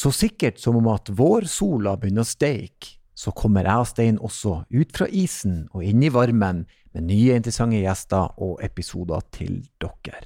Så sikkert som om at vårsola begynner å steike, så kommer jeg og Stein også ut fra isen og inn i varmen med nye interessante gjester og episoder til dere.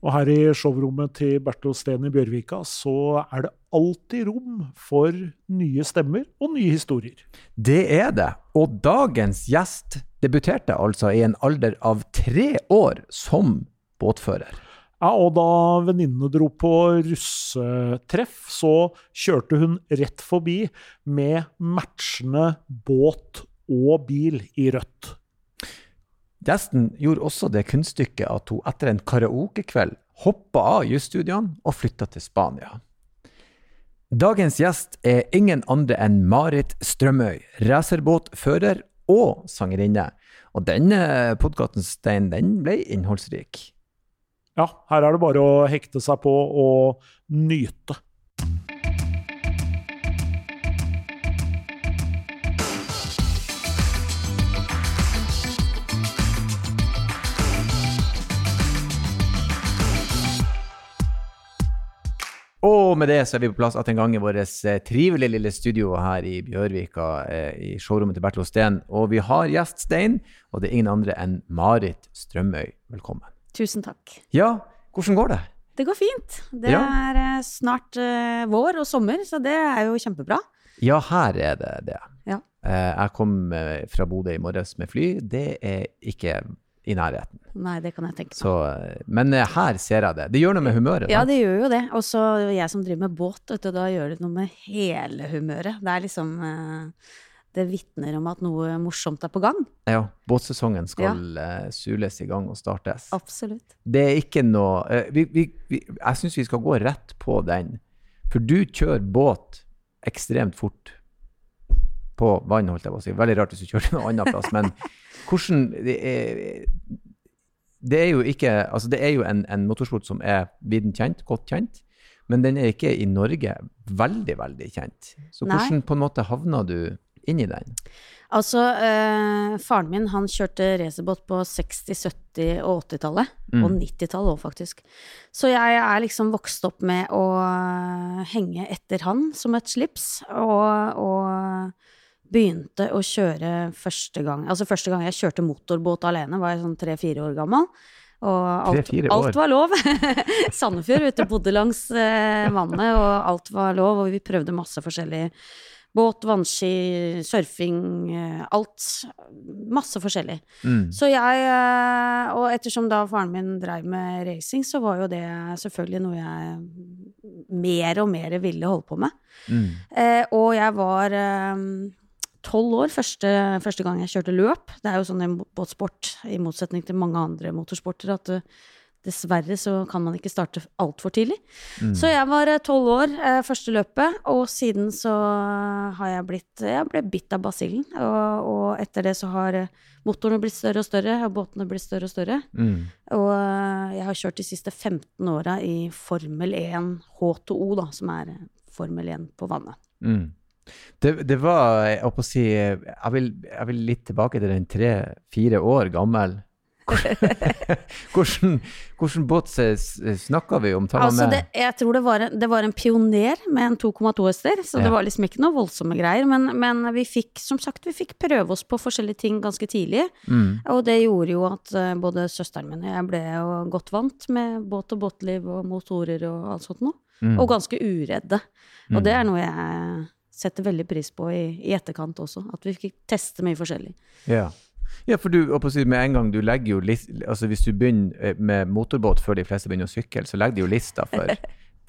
Og her i showrommet til Bertil Steen i Bjørvika så er det alltid rom for nye stemmer og nye historier. Det er det, og dagens gjest debuterte altså i en alder av tre år som båtfører. Ja, og da venninnene dro på russetreff, så kjørte hun rett forbi med matchende båt og bil i rødt. Gjesten gjorde også det kunststykket at hun etter en karaokekveld hoppa av jusstudiene og flytta til Spania. Dagens gjest er ingen andre enn Marit Strømøy, racerbåtfører og sangerinne. Og denne podkasten, Stein, den ble innholdsrik. Ja, her er det bare å hekte seg på og nyte. Og med det så er vi på plass at en gang i vårt eh, trivelige lille studio her i Bjørvika, eh, i showrommet til Bertil Osten. Og vi har gjest Stein, og det er ingen andre enn Marit Strømøy. Velkommen. Tusen takk. Ja, hvordan går det? Det går fint. Det Ja. er eh, snart uh, vår og sommer, så det er jo kjempebra. Ja, her er det det. Ja. Uh, jeg kom fra Bodø i morges med fly. Det er ikke i nærheten. Nei, det kan jeg tenke meg. Så, men her ser jeg det. Det gjør noe med humøret. Ja, sant? det gjør jo det. Og så jeg som driver med båt, vet du, da gjør det noe med hele humøret. Det er liksom Det vitner om at noe morsomt er på gang. ja, båtsesongen skal eh, sules i gang og startes. Absolutt. Det er ikke noe eh, vi, vi, vi, Jeg syns vi skal gå rett på den. For du kjører båt ekstremt fort på vann, holdt jeg på å si. Veldig rart hvis du kjører til noen annen plass, men hvordan det er, det er jo ikke Altså, det er jo en, en motorsport som er viden kjent, godt kjent, men den er ikke i Norge veldig, veldig kjent. Så Nei. hvordan på en måte havna du inn i den? Altså, øh, faren min han kjørte racerbåt på 60-, 70- og 80-tallet. Mm. Og 90-tallet òg, faktisk. Så jeg er liksom vokst opp med å eh, henge etter han som et slips, og, og begynte å kjøre første gang Altså første gang jeg kjørte motorbåt alene, var jeg sånn tre-fire år gammel. Og alt, alt var lov. Sandefjord, vet du, bodde langs eh, vannet, og alt var lov, og vi prøvde masse forskjellig. Båt, vannski, surfing, eh, alt. Masse forskjellig. Mm. Så jeg, eh, og ettersom da faren min dreiv med racing, så var jo det selvfølgelig noe jeg mer og mer ville holde på med. Mm. Eh, og jeg var tolv år første, første gang jeg kjørte løp. Det er jo sånn i båtsport, i motsetning til mange andre motorsporter, at eh, dessverre så kan man ikke starte altfor tidlig. Mm. Så jeg var tolv år eh, første løpet, og siden så har jeg blitt Jeg ble bitt av basillen, og, og etter det så har eh, motorene blitt større og større, og båtene blitt større og større. Mm. Og eh, jeg har kjørt de siste 15 åra i Formel 1 H2O, da, som er eh, Formel 1 på vannet. Mm. Det, det var Jeg holdt på å si jeg vil, jeg vil litt tilbake til den tre-fire år gammel. hvordan, hvordan båt snakka vi om? Altså, med. det, jeg tror det var, en, det var en pioner med en 2,2 hester, så Ja. det var liksom ikke noe voldsomme greier. Men, men vi fikk, som sagt, vi fikk prøve oss på forskjellige ting ganske tidlig. Mm. Og det gjorde jo at eh, både søsteren min og jeg ble jo godt vant med båt og båtliv og motorer og alt sånt noe. Mm. Og ganske uredde. Og Mm. det er noe jeg setter veldig pris på i, i etterkant også. At vi fikk teste mye forskjellig. Ja. Ja, for du, med en gang du legger jo list, altså Hvis du begynner eh, med motorbåt før de fleste begynner å sykle, så legger de jo lista for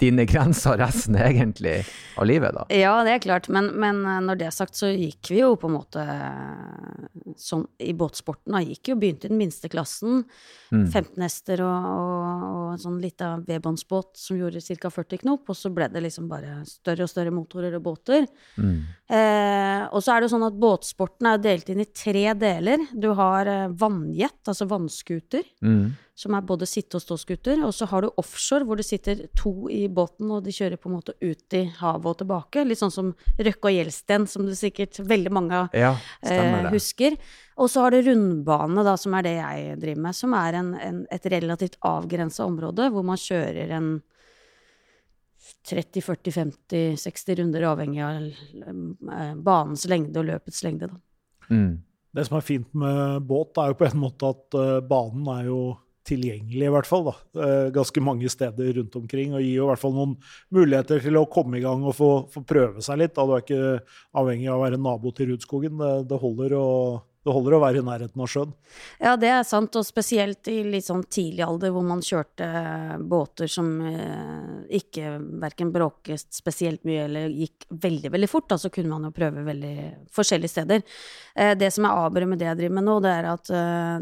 dine grenser resten egentlig av livet, da. Ja, det er klart, men, men eh, når det er sagt, så gikk vi jo på en måte eh, sånn i båtsporten. Da gikk jo, begynte i den minste klassen. Mm. 15 hester og, og, og en sånn lita vedbåndsbåt som gjorde ca. 40 knop. Og så ble det liksom bare større og større motorer og båter. Mm. Eh, og så er det jo sånn at båtsporten er delt inn i tre deler. Du har eh, vannjet, altså vannskuter, Mm. Som er både sitte- og ståskuter. Og så har du offshore, hvor det sitter to i båten, og de kjører på en måte ut i havet og tilbake. Litt sånn som Røkke og Gjelsten, som du sikkert veldig mange Ja, eh, husker. Og så har du rundbane, da, som er det jeg driver med, som er en, en, et relativt avgrensa område, hvor man kjører en 30-40-50-60 runder, avhengig av eh, banens lengde og løpets lengde. Da. Mm. Det som er fint med båt, er jo på en måte at eh, banen er jo tilgjengelig, i hvert fall. da, eh, Ganske mange steder rundt omkring. Og gir jo i hvert fall noen muligheter til å komme i gang og få, få prøve seg litt. da Du er ikke avhengig av å være nabo til Rudskogen. Det, det holder å det holder å være i nærheten av sjøen. Ja, det er sant, og spesielt i litt sånn tidlig alder hvor man kjørte båter som eh, ikke verken bråket spesielt mye eller gikk veldig, veldig fort, da så kunne man jo prøve veldig forskjellige steder. Eh, det som er avbøret med det jeg driver med nå, det er at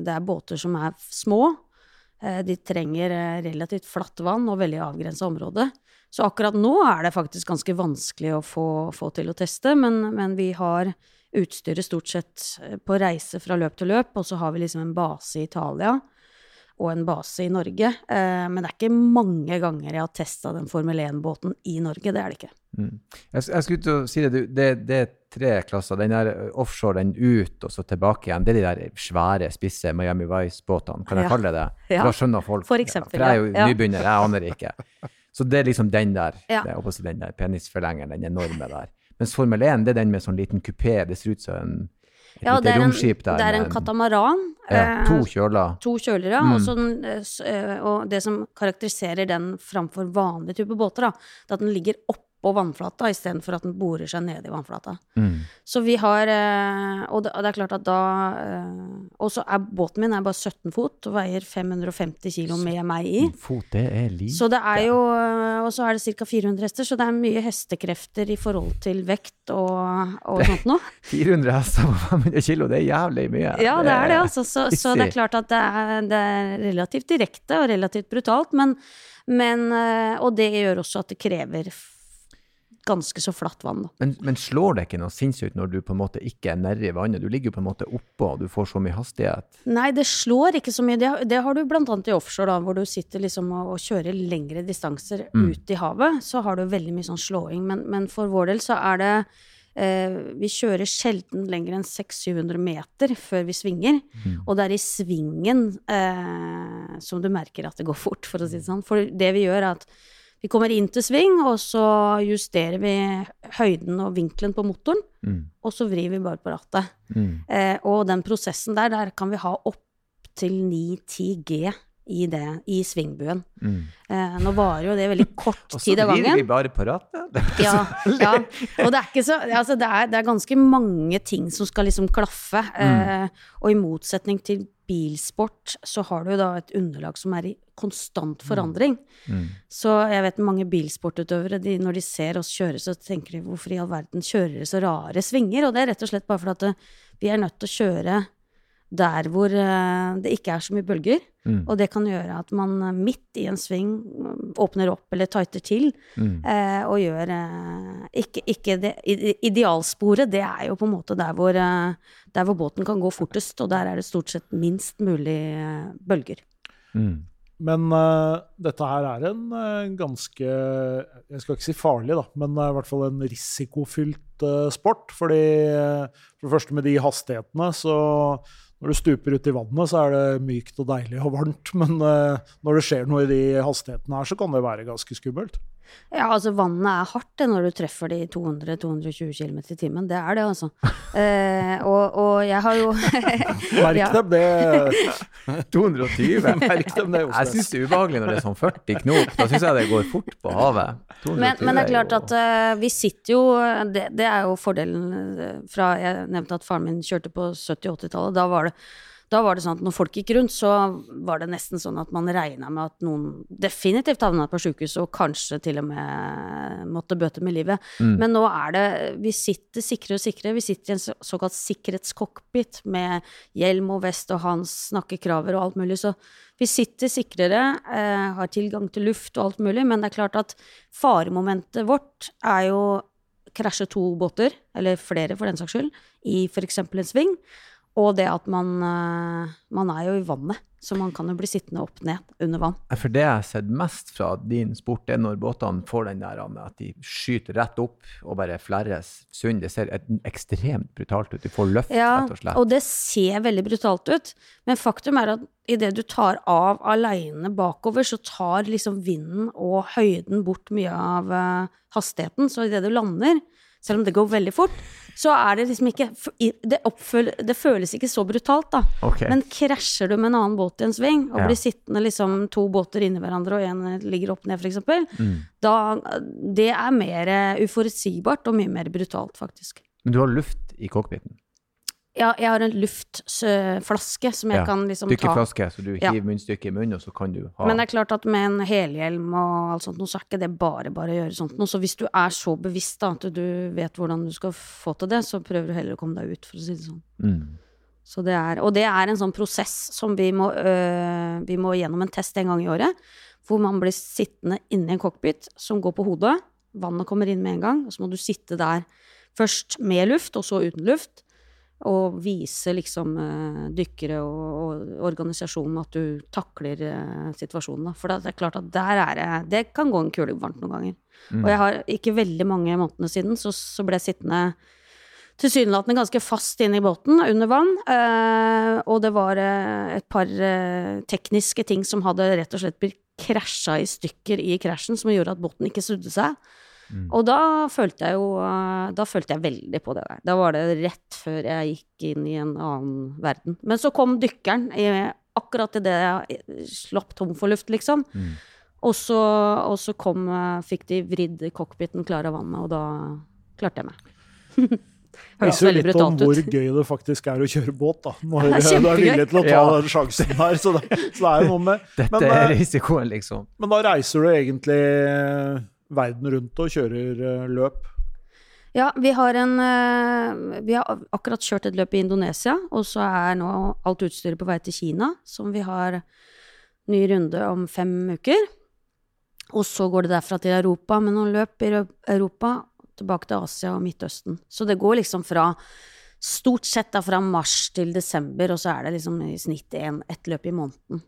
det er båter som er små. Eh, de trenger eh, relativt flatt vann og veldig avgrensa område. Så akkurat nå er det faktisk ganske vanskelig å få, få til å teste, men, men vi har utstyret stort sett eh, på reise fra løp til løp, og så har vi liksom en base i Italia og en base i Norge. Eh, men det er ikke mange ganger jeg har testa den Formel 1-båten i Norge. Det er det ikke. Mm. Jeg, jeg skulle til å si det, det, det, er tre klasser. Den der offshore, den ut og så tilbake igjen. Det er de der svære, spisse Miami Vice-båtene. Kan jeg Ja. kalle det det? Ja. For da skjønner folk. For eksempel, ja. For jeg er jo ja. Nybegynner, jeg aner ikke. Så det er liksom den der, Ja. det er også den der penisforlengeren, den enorme der. Mens Formel 1 det er den med sånn liten kupé. Det ser ut som en, Ja, det er en, der. det er en katamaran. ja, eh, to kjøler. To kjølere, Mm. og, så eh, eh, og det som karakteriserer den framfor vanlige type båter, da, det er at den ligger oppå vannflata istedenfor at den borer seg ned i vannflata. Mm. Så vi har eh, Og det, er klart at da eh, Og så er båten min er bare 17 fot og veier 550 kilo med meg i. Fot, det er lite. Så det er jo eh, Og så er det ca. 400 hester, så det er mye hestekrefter i forhold til vekt og, og sånt noe. 400 hester på 500 kilo, det er jævlig mye. Ja, det er det, altså. Så, så det er klart at det er, det er relativt direkte og relativt brutalt, men, men Og det gjør også at det krever ganske så flatt vann. Men, men slår det ikke noe sinnssykt når du på en måte ikke er nedi vannet? Du ligger jo på en måte oppå, og du får så mye hastighet. Nei, det slår ikke så mye. Det, det har du blant annet i offshore, da, hvor du sitter liksom og, og kjører lengre distanser Mm. ut i havet. Så har du veldig mye sånn slåing. Men, men for vår del så er det eh, Vi kjører sjelden lenger enn 600-700 meter før vi svinger. Mm. Og det er i svingen eh, som du merker at det går fort, for å si det sånn. For det vi gjør, er at vi kommer inn til sving, og så justerer vi høyden og vinkelen på motoren. Mm. Og så vrir vi bare på rattet. Mm. Eh, og den prosessen der, der kan vi ha opp til 9-10 G i, det, i svingbuen. Mm. Eh, nå varer jo det veldig kort tid av gangen. Og så vrir vi bare på rattet. Ja, ja. Og det er ikke så Altså, det er, det er ganske mange ting som skal liksom klaffe. Eh, og i motsetning til bilsport, så har du da et underlag som er i konstant forandring. Mm. Så jeg vet mange bilsportutøvere, de, når de ser oss kjøre, så tenker de hvorfor i all verden kjører dere så rare svinger? Og det er rett og slett bare fordi at vi er nødt til å kjøre der hvor eh, det ikke er så mye bølger. Mm. Og det kan gjøre at man eh, midt i en sving mm, åpner opp eller tighter til, Mm. eh, og gjør eh, ikke, ikke det Idealsporet, det er jo på en måte der hvor, der hvor båten kan gå fortest, og der er det stort sett minst mulig bølger. Mm. Men uh, dette her er en uh, ganske Jeg skal ikke si farlig, da, men det er i hvert fall en risikofylt sport. Fordi for det første med de hastighetene, så når du stuper ut i vannet, så er det mykt og deilig og varmt. Men eh, når det skjer noe i de hastighetene her, så kan det være ganske skummelt. Ja, altså vannet er hardt det når du treffer de 200-220 km i timen. Det er det, altså. Eh, og, og jeg har jo Merk dem, det 220. Merk dem, det, Jeg Osnes. syns det er ubehagelig når det er sånn 40 knop. Da syns jeg det går fort på havet. 220 Men, men det er klart at uh, vi sitter jo det, det er jo fordelen eh, fra Jeg nevnte at faren min kjørte på 70-80-tallet. Da var det da var det sånn at når folk gikk rundt, så var det nesten sånn at man regna med at noen definitivt havna på sjukehus, og kanskje til og med måtte bøte med livet. Mm. Men nå er det Vi sitter sikre og sikre. Vi sitter i en såkalt sikkerhetscockpit med hjelm og vest og hans snakkekraver og alt mulig. Så vi sitter sikrere, eh, har tilgang til luft og alt mulig, men det er klart at faremomentet vårt er jo krasje to båter, eller flere for den saks skyld, i f.eks. en sving. Og det at man, eh, man er jo i vannet, så man kan jo bli sittende opp ned under vann. For det jeg har sett mest fra din sport, er når båtene får den der at de skyter rett opp og bare flerres sund. Det ser ekstremt brutalt ut. Du får løft, Ja, rett og slett. og det ser veldig brutalt ut, men faktum er at idet du tar av aleine bakover, så tar liksom vinden og høyden bort mye av eh, hastigheten. Så idet du lander, selv om det går veldig fort, så er det liksom ikke Det, oppføl, det føles ikke så brutalt, da. Okay. Men krasjer du med en annen båt i en sving, og Ja. blir sittende liksom to båter inni hverandre, og en ligger opp ned, f.eks., Mm. da Det er mer eh, uforutsigbart og mye mer brutalt, faktisk. Men du har luft i cockpiten. Ja, jeg har en luftflaske som jeg Ja, kan liksom ta. Dykkeflaske, så du Ja. hiver munnstykket i munnen, og så kan du ha Men det er klart at med en helhjelm og alt sånt, så er ikke det bare bare å gjøre sånt noe. Så hvis du er så bevisst da, at du vet hvordan du skal få til det, så prøver du heller å komme deg ut, for å si det sånn. mm. Så det er, og det er en sånn prosess som vi må, øh, vi må gjennom en test en gang i året, hvor man blir sittende inni en cockpit som går på hodet. Vannet kommer inn med en gang, og så må du sitte der først med luft, og så uten luft. Og vise liksom øh, dykkere og, og organisasjonen at du takler øh, situasjonen. Da. For det er klart at der er det Det kan gå en kule varmt noen ganger. Mm. Og jeg har ikke veldig mange månedene siden, så, så ble jeg sittende tilsynelatende ganske fast inne i båten under vann. Eh, og det var eh, et par eh, tekniske ting som hadde rett og slett blitt krasja i stykker i krasjen, som gjorde at båten ikke snudde seg. Mm. Og da følte jeg jo eh, Da følte jeg veldig på det der. Da var det rett før jeg gikk inn i en annen verden. Men så kom dykkeren i, akkurat idet jeg slapp tom for luft, liksom. Mm. Og så, og så kom, eh, fikk de vridd cockpiten klar av vannet, og da klarte jeg meg. Høres jo veldig litt om hvor ut. gøy det faktisk er å kjøre båt, da. Når Det er du er villig til å ta Ja. den sjansen her. Så det, så det er jo noe med Dette men, er eh, risikoen, liksom. men da reiser du egentlig eh, verden rundt og kjører eh, løp. Ja, vi har en eh, Vi har akkurat kjørt et løp i Indonesia, og så er nå alt utstyret på vei til Kina, som vi har ny runde om fem uker. Og så går det derfra til Europa med noen løp i Europa, tilbake til Asia og Midtøsten. Så det går liksom fra Stort sett da fra mars til desember, og så er det liksom i snitt en, ett løp i måneden.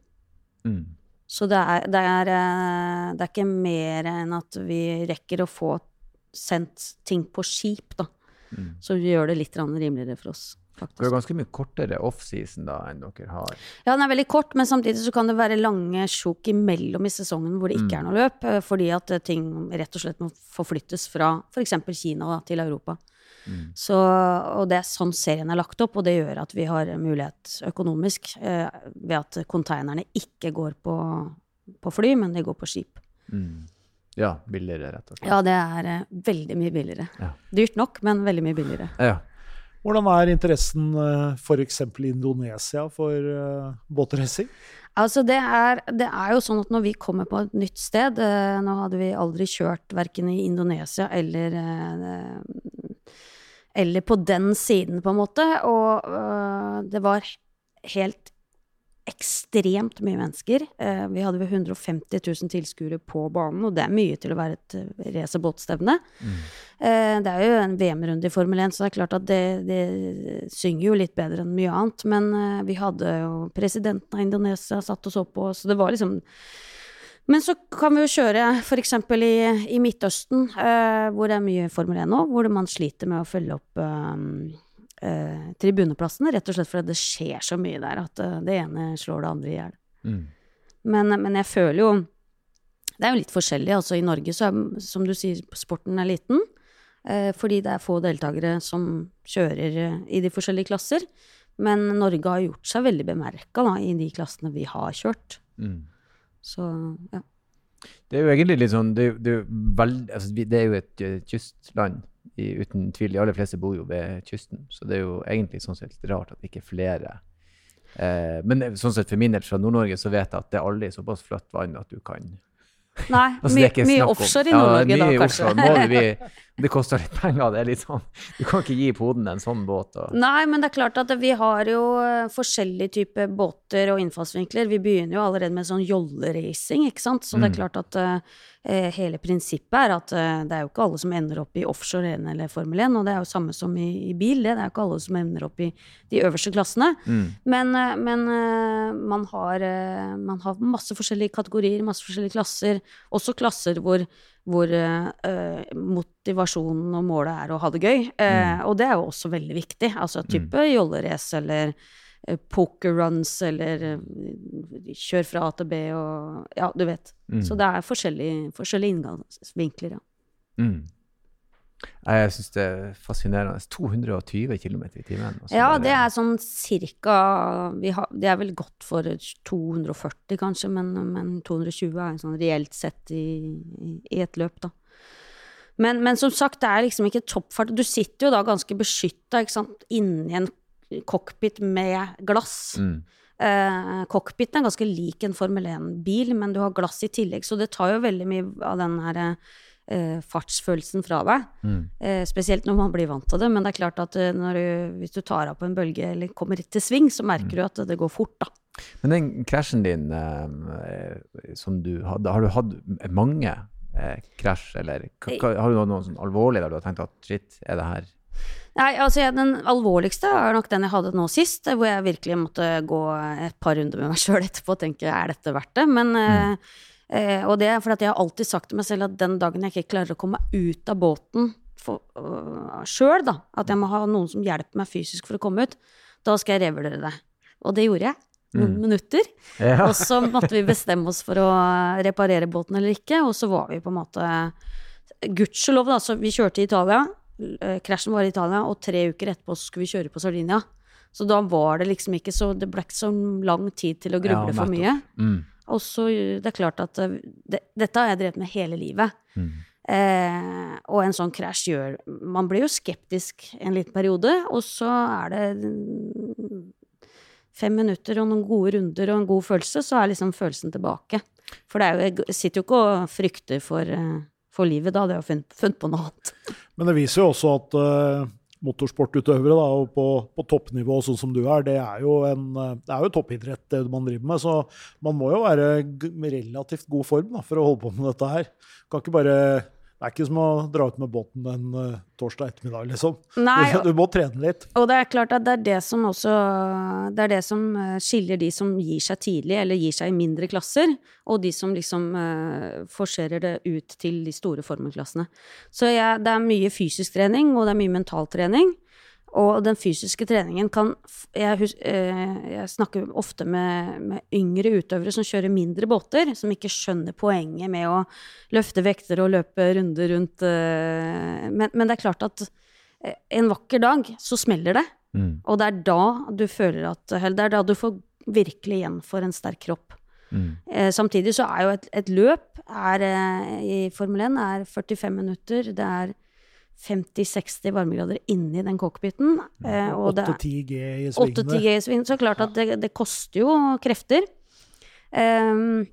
Mm. Så det er, det, er, eh, det er ikke mer enn at vi rekker å få sendt ting på skip, da. Mm. Så vi gjør det litt rimeligere for oss, Det er ganske mye kortere offseason da enn dere har. Ja, den er veldig kort, men samtidig så kan det være lange sjok imellom i sesongen hvor det ikke er noe løp, eh, fordi at eh, ting rett og slett må forflyttes fra f.eks. Kina da, til Europa. Mm. Så, og det er sånn serien er lagt opp, og det gjør at vi har mulighet økonomisk eh, ved at konteinerne ikke går på, på fly, men de går på skip. Mm. Ja, billigere, rett og slett. Ja, det er eh, veldig mye billigere. Ja. Dyrt nok, men veldig mye billigere. Ja. Hvordan er interessen uh, f.eks. i Indonesia for uh, båtracing? Altså, det er, det er jo sånn at når vi kommer på et nytt sted eh, Nå hadde vi aldri kjørt verken i Indonesia eller eh, Eller på den siden, på en måte. Og øh, det var helt ekstremt mye mennesker. Uh, vi hadde vel 150 000 tilskuere på banen, og det er mye til å være et racerbåtstevne. Mm. Uh, det er jo en VM-runde i Formel 1, så det er klart at det, det synger jo litt bedre enn mye annet. Men uh, vi hadde jo presidenten av Indonesia satt og så på, så det var liksom men så kan vi jo kjøre f.eks. I, i Midtøsten, eh, hvor det er mye Formel 1 nå, hvor man sliter med å følge opp eh, eh, tribuneplassene, rett og slett fordi det skjer så mye der at eh, det ene slår det andre i hjel. Mm. Men, men jeg føler jo Det er jo litt forskjellig. Altså i Norge så er, som du sier, sporten er liten. Eh, fordi det er få deltakere som kjører eh, i de forskjellige klasser. Men Norge har gjort seg veldig bemerka i de klassene vi har kjørt. Mm. Så ja. Det er jo egentlig litt sånn Det, det, veld, altså, det er jo et eh, kystland, i, uten tvil. De aller fleste bor jo ved kysten, så det er jo egentlig sånn sett rart at ikke flere eh, Men sånn sett for min del fra Nord-Norge så vet jeg at det er aldri såpass flatt vann at du kan Nei, Altså, mye, offshore i Nord-Norge da, mye kanskje. offshore. Må det, bli, det koster litt penger. Det er litt sånn Du kan ikke gi poden en sånn båt. Og, Nei, men det er klart at vi har jo eh, forskjellige typer båter og innfallsvinkler. Vi begynner jo allerede med sånn jolleracing, ikke sant. Så det er Mm. klart at eh, hele prinsippet er at uh, det er jo ikke alle som ender opp i offshore 1 eller Formel 1, og det er jo samme som i, i bil, det. Det er jo ikke alle som ender opp i de øverste klassene. Mm. Men, uh, men man, har, man har masse forskjellige kategorier, masse forskjellige klasser. Også klasser hvor, hvor eh, motivasjonen og målet er å ha det gøy. Eh, Og det er jo også veldig viktig. Altså type jollerace eller uh, poker runs eller kjør fra A til B og Ja, du vet. Mm. Så det er forskjellige, forskjellige inngangsvinkler, ja. Jeg syns det er fascinerende. 220 km i timen. Ja, det er sånn cirka vi har, Det er vel godt for 240, kanskje, men, men 220 er sånn reelt sett i, i et løp, da. Men, men som sagt, det er liksom ikke toppfart. Du sitter jo da ganske beskytta inni en cockpit med glass. Mm. Eh, cockpiten er ganske lik en Formel 1-bil, men du har glass i tillegg, så det tar jo veldig mye av den herre eh, fartsfølelsen fra deg. Mm. Eh, spesielt når man blir vant til det, men det er klart at eh, når du, hvis du tar av på en bølge eller kommer til sving, så merker du at det går fort, da. Men den krasjen din eh, som du hadde, har du hatt mange eh, krasj, eller har du noe, noe sånn alvorlig der du har tenkt at shit, er det her Nei, altså Den alvorligste er nok den jeg hadde nå sist, hvor jeg virkelig måtte gå et par runder med meg sjøl etterpå og tenke er dette verdt det? Men, eh, eh, og det er fordi at jeg har alltid sagt til meg selv at den dagen jeg ikke klarer å komme meg ut av båten uh, sjøl, da, at jeg må ha noen som hjelper meg fysisk for å komme ut, da skal jeg revurdere det. Og det gjorde jeg. Noen minutter. Ja. Og så måtte vi bestemme oss for å reparere båten eller ikke, og så var vi på en måte Gudskjelov, da, så vi kjørte i Italia. eh, Krasjen var i Italia, og tre uker etterpå så skulle vi kjøre på Sardinia. Så da var det liksom ikke så Det ble ikke så lang tid til å gruble Ja, for mye. Mm. Og så eh, Det er klart at eh, det, dette har jeg drevet med hele livet. Mm. Eh, og en sånn krasj gjør Man blir jo skeptisk en liten periode, og så er det mm, fem minutter og noen gode runder og en god følelse, så er liksom følelsen tilbake. For det jo, jeg sitter jo ikke og frykter for, eh, for livet, da hadde jeg jo funnet, funnet på noe annet. Men det viser jo også at eh, motorsportutøvere da, og på, på toppnivå, sånn som du er, det er jo en eh, det er jo toppidrett det man driver med. Så man må jo være relativt god form da, for å holde på med dette her. Kan ikke bare, det er ikke som å dra ut med båten en uh, torsdag ettermiddag, liksom. Nei, Du, må trene litt. Og det er klart at det er det som også Det er det som eh, skiller de som gir seg tidlig, eller gir seg i mindre klasser, og de som liksom uh, forserer det ut til de store formelklassene. Så jeg, det er mye fysisk trening, og det er mye mentaltrening. Og den fysiske treningen kan Jeg, eh, jeg snakker ofte med, med yngre utøvere som kjører mindre båter, som ikke skjønner poenget med å løfte vekter og løpe runder rundt eh, men, men det er klart at eh, en vakker dag så smeller det. Mm. Og det er da du føler at det er da du får virkelig igjen for en sterk kropp. Mm. Eh, samtidig så er jo et, et løp er, eh, i Formel 1 er 45 minutter. Det er 50-60 varmegrader inni den cockpiten. Eh, og det er 8-10 G i 8-10 svingene. G i svingene, Så klart at det, det koster jo krefter. Um,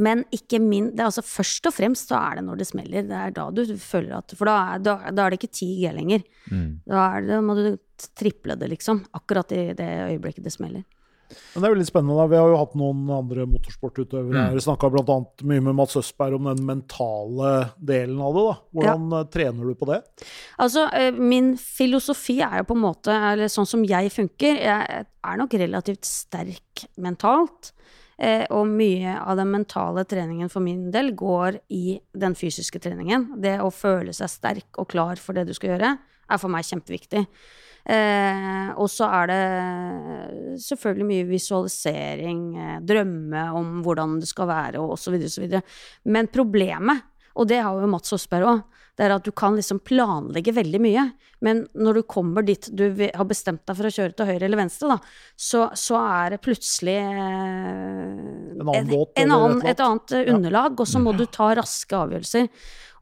men ikke min det er altså Først og fremst så er det når det smeller. Det er da du føler at For da, er- da, da er det ikke 10 G lenger. Mm. Da, det, da må du triple det, liksom. Akkurat i det øyeblikket det smeller. Men det er jo litt spennende. da. Vi har jo hatt noen andre motorsportutøvere Mm. her. Snakka bl.a. mye med Mats Østberg om den mentale delen av det. da. Hvordan ja. trener du på det? Altså, eh, min filosofi er jo på en måte, eller sånn som jeg funker, jeg er nok relativt sterk mentalt. Eh, og mye av den mentale treningen for min del går i den fysiske treningen. Det å føle seg sterk og klar for det du skal gjøre, er for meg kjempeviktig. Eh, og så er det selvfølgelig mye visualisering, eh, drømme om hvordan det skal være, og osv., osv. Men problemet, og det har jo Mats Østberg òg, det er at du kan liksom planlegge veldig mye, men når du kommer dit du har bestemt deg for å kjøre til høyre eller venstre, da, så, så er det plutselig eh, En annen et- båt en en annen, et et annet underlag, Ja. og så må du ta raske avgjørelser.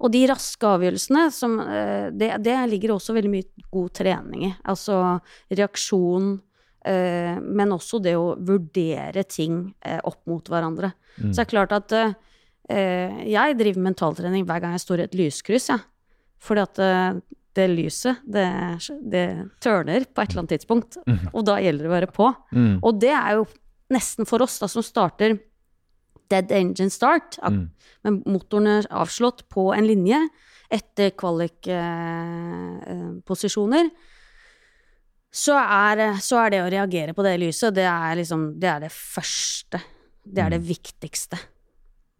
Og de raske avgjørelsene, som, eh, det, det ligger også veldig mye god trening i. Altså reaksjon, eh, men også det å vurdere ting eh, opp mot hverandre. Så det er klart at eh, eh, jeg driver mentaltrening hver gang jeg står i et lyskryss, jeg. Fordi at eh, det lyset, det, det tørner på et eller annet tidspunkt. Og da gjelder det å være på. Mm. Og det er jo nesten for oss da, som starter dead engine start, at, Mm. med motoren er avslått på en linje etter kvalikposisjoner, så, er, så er det å reagere på det lyset, det er liksom Det er det første. Det er det viktigste.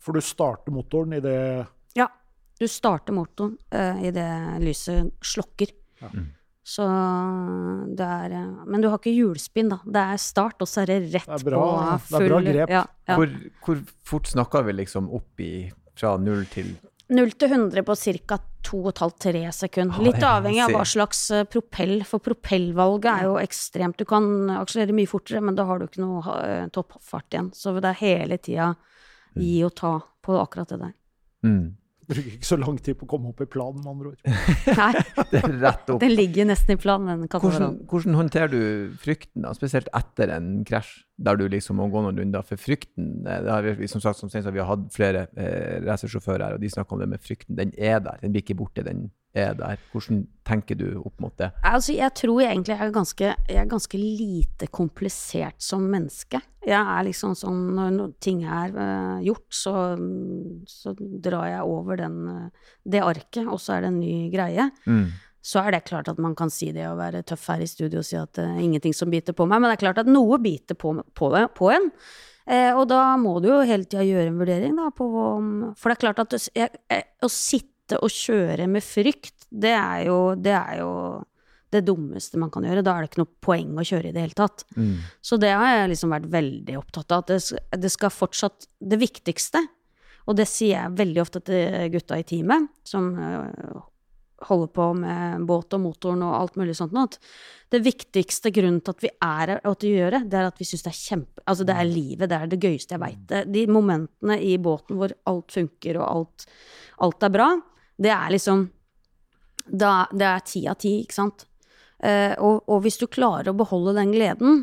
For du starter motoren i det Ja. Du starter motoren uh, det lyset slokker. Ja. Så det er Men du har ikke hjulspinn, da. Det er start, og så er det rett Det er bra- på det er bra grep. Ja, ja. Hvor, hvor fort snakker vi liksom opp i fra null til 0 til 100 på ca. 2,5-3 sekunder. Litt avhengig av hva slags eh, propell, for propellvalget er jo ekstremt. Du kan akselerere mye fortere, men da har du ikke noe eh, toppfart igjen. Så det er hele tida gi og ta på akkurat det der. mm. Bruker ikke så lang tid på å komme opp i planen, med andre ord. Nei, Det er rett opp. den ligger nesten i planen, den Hvordan, hvordan håndterer du frykten, da? spesielt etter en krasj, der du liksom må gå noen runder? For frykten det har vi, som sagt, som sa, vi har hatt flere eh, racersjåfører her, og de snakker om det med frykten. Den er der, den blir ikke borte, den er der. Hvordan tenker du opp mot det? Altså, jeg tror jeg egentlig er ganske, jeg er ganske lite komplisert som menneske. Jeg er liksom sånn Når ting er uh, gjort, så, så drar jeg over den, eh, det arket, og så er det en ny greie. Mm. Så er det klart at man kan si det å være tøff her i studio og si at det er ingenting som biter på meg, men det er klart at noe biter på, på, på en. Eh, og da må du jo hele tida gjøre en vurdering, da, på om For det er klart at jeg, jeg, å sitte og kjøre med frykt, det er jo det, er jo det dummeste man kan gjøre. Da er det ikke noe poeng å kjøre i det hele tatt. Mm. Så det har jeg liksom vært veldig opptatt av. At det, det skal fortsatt Det viktigste, og det sier jeg veldig ofte til gutta i teamet, som øh, holder på med båt og motoren og alt mulig sånt at det viktigste grunnen til at vi er her og at vi gjør det, det er at vi syns det er kjempe... Altså det er livet, det er det gøyeste jeg veit. De momentene i båten hvor alt funker og alt, alt er bra, det er liksom da, Det er ti av ti, ikke sant? Eh, og, og hvis du klarer å beholde den gleden,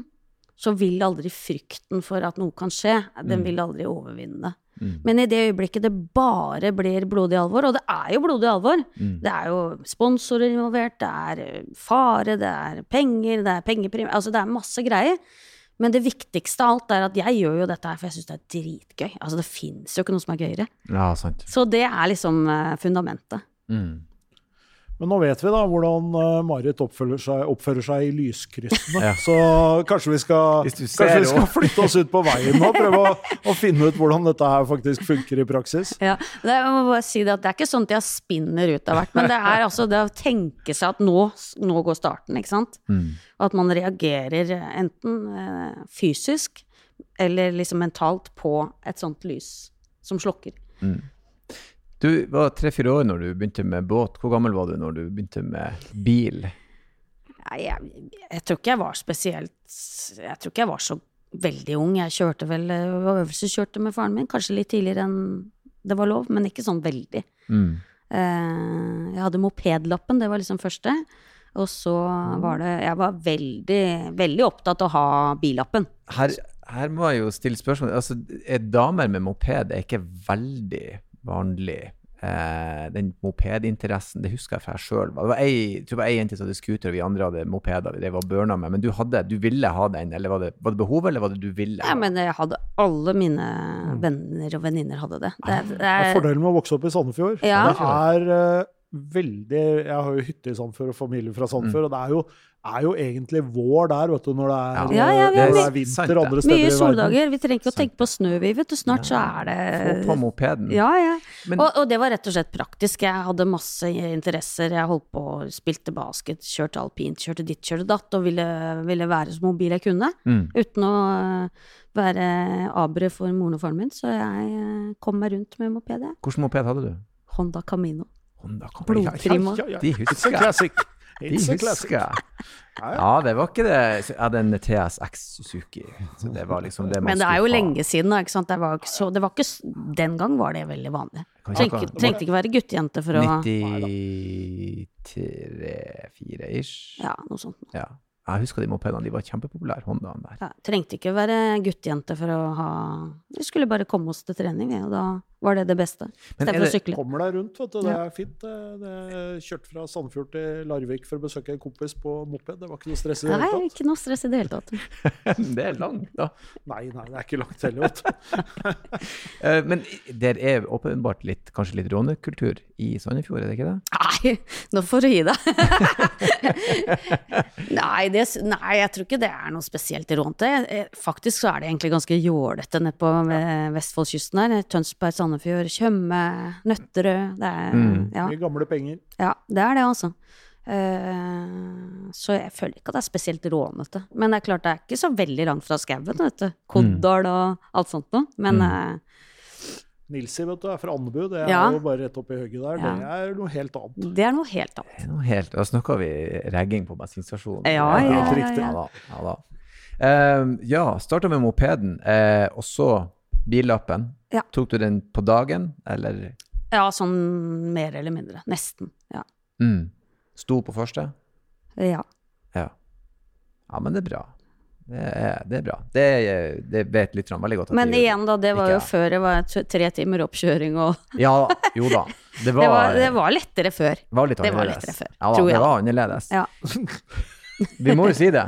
så vil aldri frykten for at noe kan skje, den vil aldri overvinne det. Mm. Men i det øyeblikket det bare blir blodig alvor, og det er jo blodig alvor Mm. Det er jo sponsorer involvert, det er fare, det er penger, det er pengeprim... Altså det er masse greier. Men det viktigste av alt er at jeg gjør jo dette her for jeg syns det er dritgøy. Altså det fins jo ikke noe som er gøyere. Ja, sant. Så det er liksom eh, fundamentet. Mm. Men nå vet vi da hvordan eh, Marit oppfører seg, oppfører seg i lyskryssene. Ja. Så kanskje vi, skal, kanskje vi skal flytte oss ut på veien og prøve å, å finne ut hvordan dette her faktisk funker i praksis. Ja, det, jeg må bare si det, at det er ikke sånn at jeg spinner ut av hvert, men det er altså det å tenke seg at nå, nå går starten, ikke sant? Mm. At man reagerer enten eh, fysisk eller liksom mentalt på et sånt lys som slokker. Mm. Du var tre-fire år når du begynte med båt. Hvor gammel var du når du begynte med bil? Nei, jeg, jeg tror ikke jeg var spesielt Jeg tror ikke jeg var så veldig ung. Jeg kjørte vel eh, øvelseskjørte med faren min, kanskje litt tidligere enn det var lov, men ikke sånn veldig. Mm. Eh, jeg hadde mopedlappen, det var liksom første. Og så var det Jeg var veldig, veldig opptatt av å ha billappen. Her, her må jeg jo stille spørsmål. Altså, er damer med moped er ikke veldig vanlig. Eh, den mopedinteressen, det husker jeg fra jeg sjøl. Det var ei, jeg tror det var ei jente som hadde scooter, og vi andre hadde mopeder. Vi drev og burna med. Men du, hadde, du ville ha den, eller var det, var det behov, eller var det du ville? Ja, men jeg hadde Alle mine venner og venninner hadde det. det, det Det er er, fordelen med å vokse opp i Sandefjord. Ja. Det er eh, veldig Jeg har jo hytte i Sandefjord og familie fra Sandefjord, og det er jo, er jo egentlig vår der, vet du, når det er, Ja, ja, vi når det er vinter andre steder i mye soldager. Vi trenger ikke å tenke på snø, vi, vet du. Snart så er det Få på mopeden. Ja, ja. Men- Og, og det var rett og slett praktisk. Jeg hadde masse interesser. Jeg holdt på, spilte basket, kjørte alpint, kjørte ditt, kjørte datt, og ville, ville være så mobil jeg kunne. Mm. Uten å øh, være abre for moren og faren min. Så jeg øh, kom meg rundt med moped, jeg. Hvilken moped hadde du? Honda Camino. Honda Camino. Blodprima. Ja, ja, De It's a husker jeg. De husker. Ja, det var ikke det. Jeg hadde en TSX Suzuki. Så det var liksom det man Men det er jo ha. lenge siden, da. Ikke sant? Det var ikke så, det var ikke, den gang var det veldig vanlig. Kan Trengte, ikke- ikke- trengte ikke være guttejente for å 93-4 ish. Ja, noe sånt. Ja. Jeg husker de mopedene, de var kjempepopulære, Hondaen der. Ja, trengte ikke være guttejente for å ha Vi skulle bare komme oss til trening, vi, og da var det det beste. Istedenfor å sykle. Kommer deg rundt, vet du. Det er fint. det. kjørte fra Sandfjord til Larvik for å besøke en kompis på moped. Det var ikke noe stress i det hele tatt. Nei, ikke noe stress i det hele tatt. Det er langt, da. Nei, nei, det er ikke langt heller, vet du. Eh, Men det er åpenbart litt, kanskje litt rånekultur i Sandefjord, er det ikke det? Nei, nå får du gi deg. nei, det, nei, jeg tror ikke det er noe spesielt rånete. Eh, Faktisk så er det egentlig ganske jålete nede på ja. Vestfoldkysten her. Tønsberg, Sandefjord, Tjøme, Nøtterøy. Det er, Mm. ja, Mye gamle penger. ja, det er det, altså. Uh, så jeg føler ikke at det er spesielt rånete. Men det er klart det er ikke så veldig langt fra skauen, vet du. Koddal og alt sånt noe. Men eh, Nilsi vet du, er fra Andebu. Det er Ja. jo bare rett oppi høyet der. Ja. Det er noe helt annet. det er noe helt annet. Det er noe helt, Da snakker vi ragging på bensinstasjonen. Ja, ja, ja, ja, ja. da, ja, da. Uh, ja, starta med mopeden, uh, og så billappen. Ja. Tok du den på dagen, eller? Ja, sånn mer eller mindre. Nesten. Ja. Mm. Sto på første? ja. Ja. Ja, men det er bra. Det er, det er bra. Det, det vet lytterne veldig godt. Men igjen, da, det var Ikke jo før det var tre timer oppkjøring og Ja, jo da. Det var, det, var, det var lettere før. var litt det var lettere før, Ja da, tror det var annerledes. Ja. Vi må jo si det.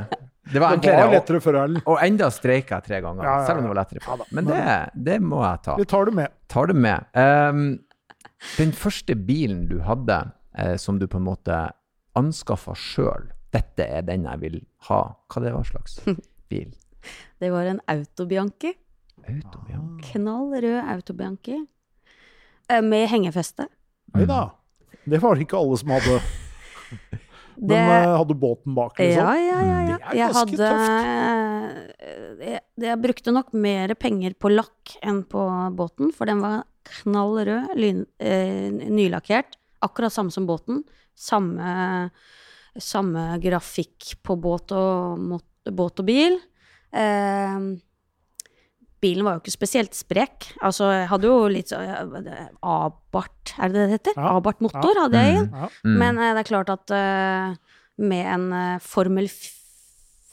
Det var Det var lettere før Erlend. Og enda streika jeg tre ganger, Ja, ja, ja. selv om det var lettere. før. Men det, det må jeg ta. Vi tar det med. Tar det med. Um, den første bilen du hadde, uh, som du på en måte anskaffa sjøl, dette er den jeg vil ha. Hva det var slags bil? Det var en Autobianchi. Autobianchi. Knall rød Autobianchi. Eh, Med hengefeste. Nei da. Det var det ikke alle som hadde. Men Det, eh, hadde båten bak, liksom? ja, ja, ja, ja. Det er Jeg ganske hadde eh, jeg, jeg brukte nok mer penger på lakk enn på båten, for den var knall rød, lyn, eh, nylakkert. Akkurat samme som båten. Samme, samme grafikk på båt og, båt og bil. Eh, bilen var jo ikke spesielt sprek. Altså, jeg hadde jo litt sånn Abart, er det det det heter? Ja. Abart motor hadde jeg i. Mm. Ja. Mm. Men uh, det er klart at uh, med en uh, Formel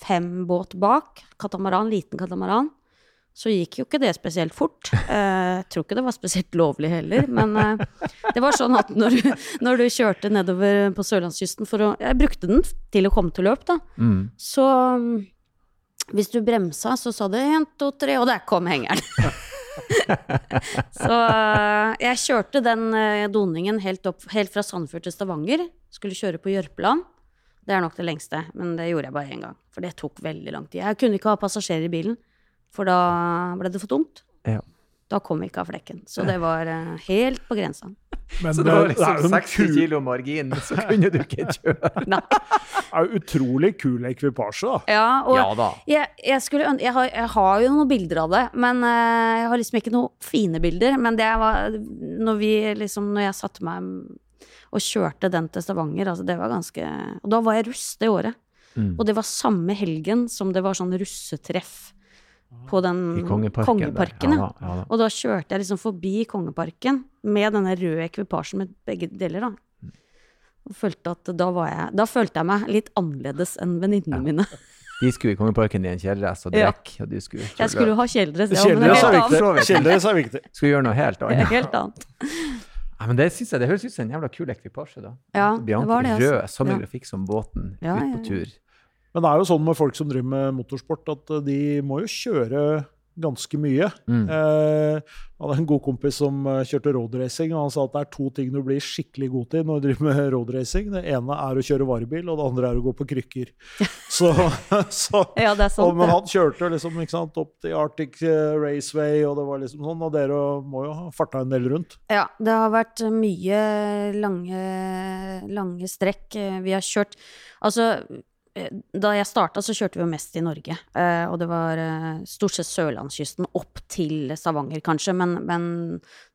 5-båt bak, katamaran, liten katamaran, så gikk jo ikke det spesielt fort. Eh, Jeg tror ikke det var spesielt lovlig heller, men det var sånn at når du, når du kjørte nedover på sørlandskysten for å Jeg brukte den til å komme til løp, da. Mm. Så mm, hvis du bremsa, så sa det én, to, tre, og der kom hengeren. så jeg kjørte den eh, doningen helt, opp, helt fra Sandefjord til Stavanger. Skulle kjøre på Jørpeland. Det er nok det lengste, men det gjorde jeg bare én gang. For det tok veldig lang tid. Jeg kunne ikke ha passasjerer i bilen, for da ble det for tungt. Ja. Da kom vi ikke av flekken. Så det var eh, helt på grensa. Men Så det var liksom jo 60 kilo margin, så kunne du ikke kjøre. Nei. er jo utrolig kul ekvipasje, da. Ja, og Ja da. Jeg, jeg, skulle, jeg, har, jeg har jo noen bilder av det, men eh, jeg har liksom ikke noen fine bilder. Men det var når vi liksom Når jeg satte meg og kjørte den til Stavanger, altså det var ganske Og da var jeg russ det året. Mm. Og det var samme helgen som det var sånn russetreff på den Kongeparken. Kongeparken, ja. Ja, da, ja, da. Og da kjørte jeg liksom forbi Kongeparken med denne røde ekvipasjen med begge deler, da. Og følte at da var jeg Da følte jeg meg litt annerledes enn venninnene mine. De skulle i Kongeparken i en kjeledress og Ja. drikke, og du skulle Jeg skulle jo ha kjeledress, ja, men det Kjeledress er helt annet. viktig. Kjeledress er viktig. skulle gjøre noe helt annet. helt annet. Nei, men det, synes jeg, det høres ut som en jævla kul ekvipasje, da. Ja, Bianchi det var det, altså. rød, samme Ja. grafikk som båten, Ja, ut ja, på ja. tur. Men det er jo sånn med folk som driver med motorsport, at eh, de må jo kjøre ganske mye. Mm. Eh, jeg hadde en god kompis som eh, kjørte roadracing, og han sa at det er to ting du blir skikkelig god til når du driver med roadracing. Det ene er å kjøre varebil, og det andre er å gå på krykker. Så, så Ja, det er og. Men han kjørte liksom ikke sant, opp til Arctic Raceway, og det var liksom sånn, og dere må jo ha farta en del rundt. Ja, det har vært mye lange, lange strekk vi har kjørt. Altså, da jeg starta, så kjørte vi jo mest i Norge. eh, Og det var eh, stort sett sørlandskysten opp til Stavanger, kanskje, men, men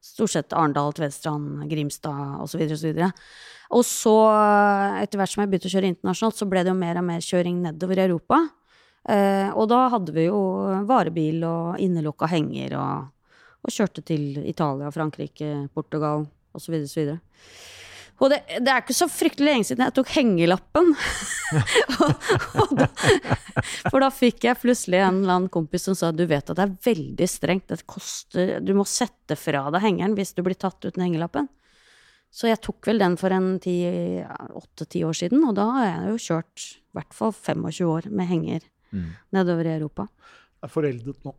stort sett Arendal, Tvedestrand, Grimstad osv. osv. Og så, eh, etter hvert som jeg begynte å kjøre internasjonalt, så ble det jo mer og mer kjøring nedover i Europa. Eh, og da hadde vi jo varebil og innelukka henger og, og kjørte til Italia, Frankrike, Portugal osv. osv. Og det, det er ikke så fryktelig lenge siden jeg tok hengelappen. og, og da, for da fikk jeg plutselig en eller annen kompis som sa du vet at det er veldig strengt, det koster, du må sette fra deg hengeren hvis du blir tatt uten hengelappen. Så jeg tok vel den for en åtte-ti år siden, og da har jeg jo kjørt i hvert fall 25 år med henger Mm. nedover i Europa. Det er foreldet nå.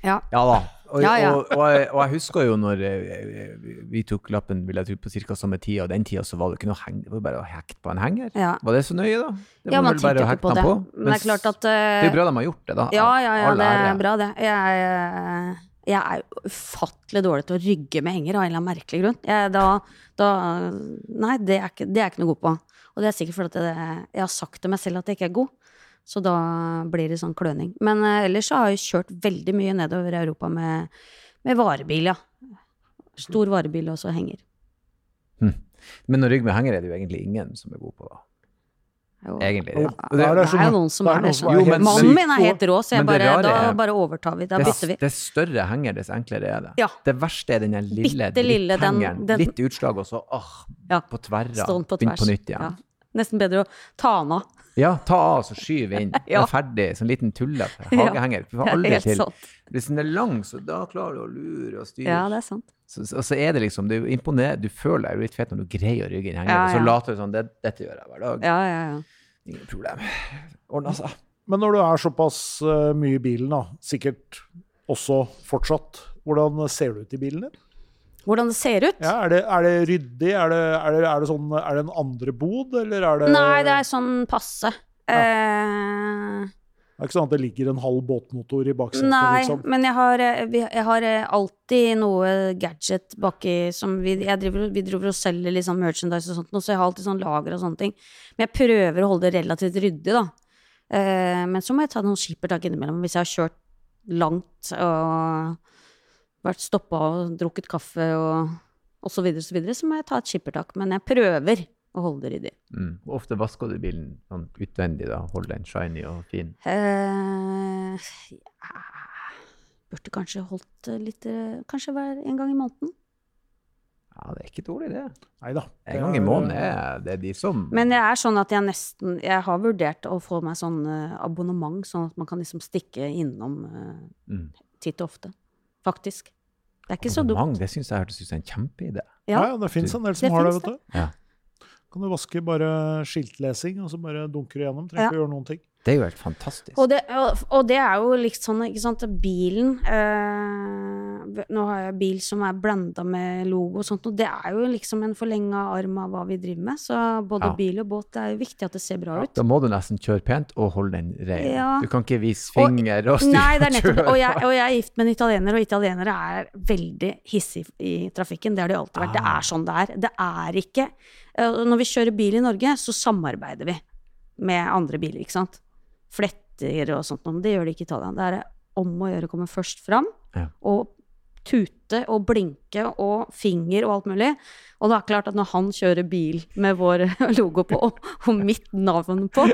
Ja. Ja da. Og, Ja, ja. Og, og, jeg, og jeg husker jo når eh, vi tok lappen vil jeg tro, på ca. samme tid, og den tida så var det ikke noe heng, det var bare å hekte på en henger. Ja. Var det så nøye, da? Det ja, man å ikke på det. på. Men det er klart at det eh, er bra de har gjort det, da. Ja, ja, ja, det er bra, det. Jeg, jeg er jo ufattelig dårlig til å rygge med henger av en eller annen merkelig grunn. Jeg, da, da Nei, det er, ikke, det er jeg ikke noe god på. Og det er sikkert fordi jeg har sagt til meg selv at jeg ikke er god. Så da blir det sånn kløning. Men eh, ellers så har jeg kjørt veldig mye nedover Europa med, med varebil, ja. Stor varebil og så henger. Men når rygg med henger er det jo egentlig ingen som er god på, da. Jo. Egentlig. Det- er Det det er jo noen som det er er det. som Jo, men- Mannen min er helt rå, så jeg bare, da er- bare overtar vi. Da Dess, bytter vi. dess større henger, dess enklere er det. Ja. Det verste er den lille lille, den- dritthengeren. den- Litt utslag, og så åh, Ja. på tverra. Begynn på nytt igjen. Ja. Ja. Nesten bedre å ta den av. Ja, ta av, så skyv inn. Ja. Er ferdig. Sånn liten tullete Ja. hagehenger. Du får aldri til. Hvis den er lang, så da klarer du å lure og styre. Ja, det er sant. Så, så, så er det liksom, du imponerer. Du føler deg jo litt fet når du greier å rygge inn hengeren, Ja, og så later du sånn, det, dette gjør jeg hver dag. Ja, ja, ja. Ingen problem. Ordna seg. Men når du er såpass eh, mye i bilen, da, sikkert også fortsatt, hvordan ser det ut i bilen din? Hvordan det ser ut? Ja, er, det, er det ryddig? Er det, er, det, er, det sånn, er det en andre bod, eller er det Nei, det er sånn passe. Eh, Det er ikke sånn at det ligger en halv båtmotor i baksetet, nei, liksom? men jeg har, eh, jeg har eh, alltid noe gadget baki som vi, driver, vi driver og selger liksom merchandise og sånt, så jeg har alltid sånn lager og sånne ting. Men jeg prøver å holde det relativt ryddig, da. Eh, men så må jeg ta noen skippertak innimellom hvis jeg har kjørt langt og vært stoppa og drukket kaffe og, osv., så videre, så videre, så må jeg ta et skippertak. Men jeg prøver å holde det ryddig. Mm. Hvor Ofte vasker du bilen sånn utvendig, da. Holder den shiny og fin. Eh, ja, burde kanskje holdt litt eh, Kanskje hver en gang i måneden. Ja, det er ikke dårlig, det. Neida. En gang i måneden er det de som Men jeg er sånn at jeg nesten Jeg har vurdert å få meg sånn eh, abonnement, sånn at man kan liksom stikke innom eh, mm. titt og ofte. Faktisk. Det er ikke så dumt. Det syns jeg hørtes ut som en kjempeidé. Ja, Ja. ja, det fins en del Det som har det, vet du. Ja. Kan du vaske bare skiltlesing, og så bare dunker du gjennom. Trenger Ja. å gjøre noen ting. Det er jo helt fantastisk. Og det, og, og det er jo litt sånn, ikke sant, bilen eh, Nå har jeg bil som er blanda med logo og sånt, og det er jo liksom en forlenga arm av hva vi driver med. Så både Ja. bil og båt, det er jo viktig at det ser bra ut. Da må du nesten kjøre pent og holde den ren. Ja. Du kan ikke vise Og- finger og styre Nei, det er nettopp det. Og jeg, og jeg er gift med en italiener, og italienere er veldig hissige i trafikken. Det har de alltid vært. Det Ah. er sånn det er. Det er ikke eh, Når vi kjører bil i Norge, så samarbeider vi med andre biler, ikke sant. Fletter og sånt, men det gjør de ikke i Italia. Det er om å gjøre å komme først fram, Ja. og tute og blinke og finger og alt mulig. Og det er klart at når han kjører bil med vår logo på og, mitt navn på,